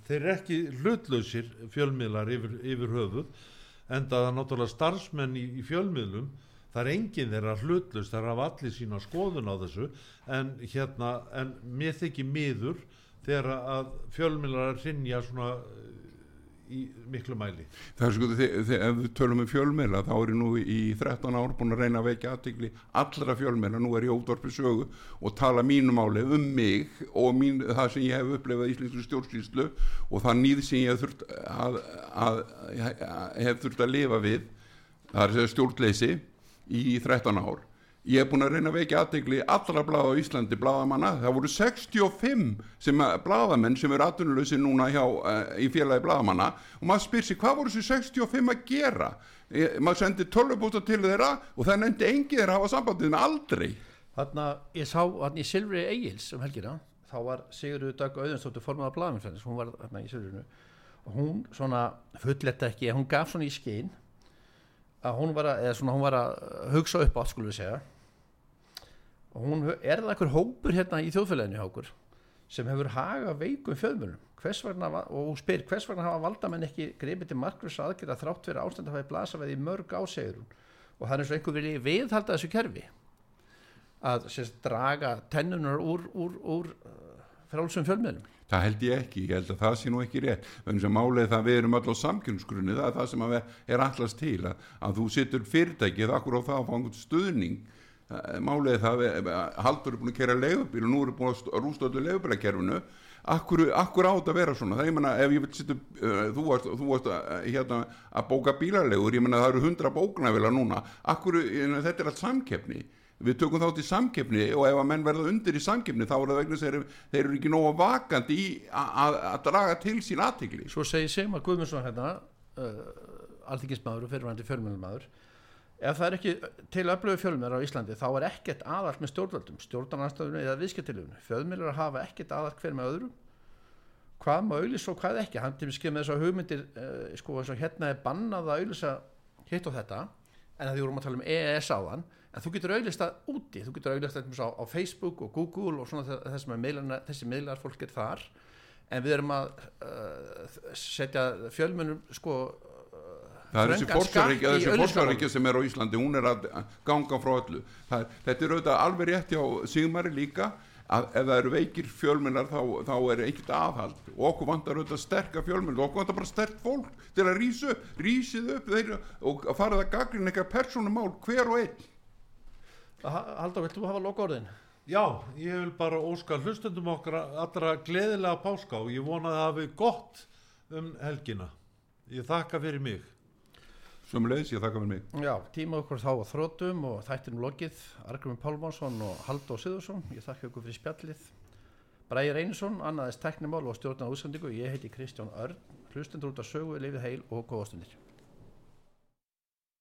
þeir eru ekki hlutlausir fjölmiðlar yfir, yfir höfuð en það er náttúrulega starfsmenn í, í fjölmiðlum það er enginn þeirra hlutlaus það er af allir sína skoðun á þessu en hérna en mér þykir miður þegar að fjölmiðlar rinja svona í miklu mæli Það er sko, þe- þe- ef við tölum um fjölmiðla þá er ég nú í 13 ár búin að reyna að vekja aðtegli allra fjölmiðla, nú er ég ódorfi sögu og tala mínu máli um mig og mín, það sem ég hef upplefað í íslensku stjórnsýslu og það nýð sem ég hef þurft að, að, að, hef þurft að lifa við, það er að stjórnleysi í 13 ár. Ég hef búin að reyna að vekja aðtegli allra blaða á Íslandi, blaðamanna, það voru 65 sem að, blaðamenn sem eru atvinnuleysi núna hjá, uh, í félagi blaðamanna og maður spyr sér hvað voru þessi 65 að gera? E, maður sendi tölvubústa til þeirra og það nefndi engi þeirra að hafa sambandið með aldrei. Þarna, ég sá þarna í Silfri Egils um helgina, þá var Sigurður Dag Auðunstóttur formaða blaðmennfæðis, hún var þarna í Silfrinu og hún svona fulletta ekki, hún gaf svona í skinn að hún var að, svona hún var að hugsa upp átt við segja. Og hún, er það einhver hópur hérna í þjóðfélaginu hjá okkur sem hefur haga veikum fjöðmjölum og hún spyr hvers vegna hafa valdamenn ekki gripið til markvis aðgerða þrátt fyrir ástand að hafa blasa við í mörg ásegur og það er eins og einhver vilji viðhalda þessu kerfi. Að sérst, draga tennunar úr, úr, úr uh, frálsum fjölmiðlum Það held ég ekki, ég held að það sé nú ekki rétt. Þannig sem er það að við erum á samkjörnsgrunni það er það sem er allast til að, að þú situr fyrirtækið akkur á það að fá einhvern stuðning. Eh, er það að að haldur er búin að kera leigubíl og nú er búin að st- rústa öllu leigubílakerfinu. Akkur, akkur á þetta að vera svona? Það ég menna ef ég vil situr uh, þú varst, þú varst að, hérna, að bóka bílalegur ég menna það eru hundra bóknavila núna. Akkur, þetta er allt samkeppni við tökum þátt í samkeppni og ef að menn verða undir í samkeppni þá er það vegna að þeir, þeir eru ekki nóga vakandi í að- að að draga til sín aðtikli svo segir Sigmar Guðmundsson hérna uh, alþingismadur og fyrirvændi fjölmiðlmaður ef það er ekki til öflögu fjölmiðlar á Íslandi þá er ekkert aðalt með stjórnvöldum stjórnarnastöðunum eða viðskiptilöfunu fjölmiðlar hafa ekkert aðalt hver með öðrum. Hvað má auðlýsa og hvað ekki? Hann til að skilja með þess að hugmyndir uh, sko hérna er bannað að auðlýsa hitt og þetta en að því vorum að tala um EES áðan en þú getur auðlýst það úti. Þú getur auðlýst það á, á Facebook og Google og svona þe- þessum að miðlarna, þessi miðlar fólk er þar. En við erum að uh, setja fjölmennum sko það er þessi fórsaríkja sem er á Íslandi hún er að ganga frá öllu. Er- þetta er auðvitað alveg rétt hjá Sigmari líka að ef það eru veikir fjölmennar þá, þá er ekkert aðhald. Og okkur vantar auðvitað sterka fjölmennar okkur vantar bara sterk fólk til að rísa upp rísið upp þeir, og farið að gaglina eitthvað persónumál hver og einn Haldur, vilt þú hafa loka orðin? Já, ég vil bara óska hlustundum okkar allra gleðilega páska og ég vona að það hafi gott um helgina. Ég þakka fyrir mig. Sömulegis, ég þakka fyrir mig Já, tíma okkur þá á þrótum og þættinum lokið Argrumur Pálmánsson og Haldur Sigðursson ég þakka ykkur fyrir spjallið Bræði Reynisson, annaðist teknimál og stjórnar útsendingu ég heiti Kristján Örn hlustendur út af sögu, lifið heil og góðastundir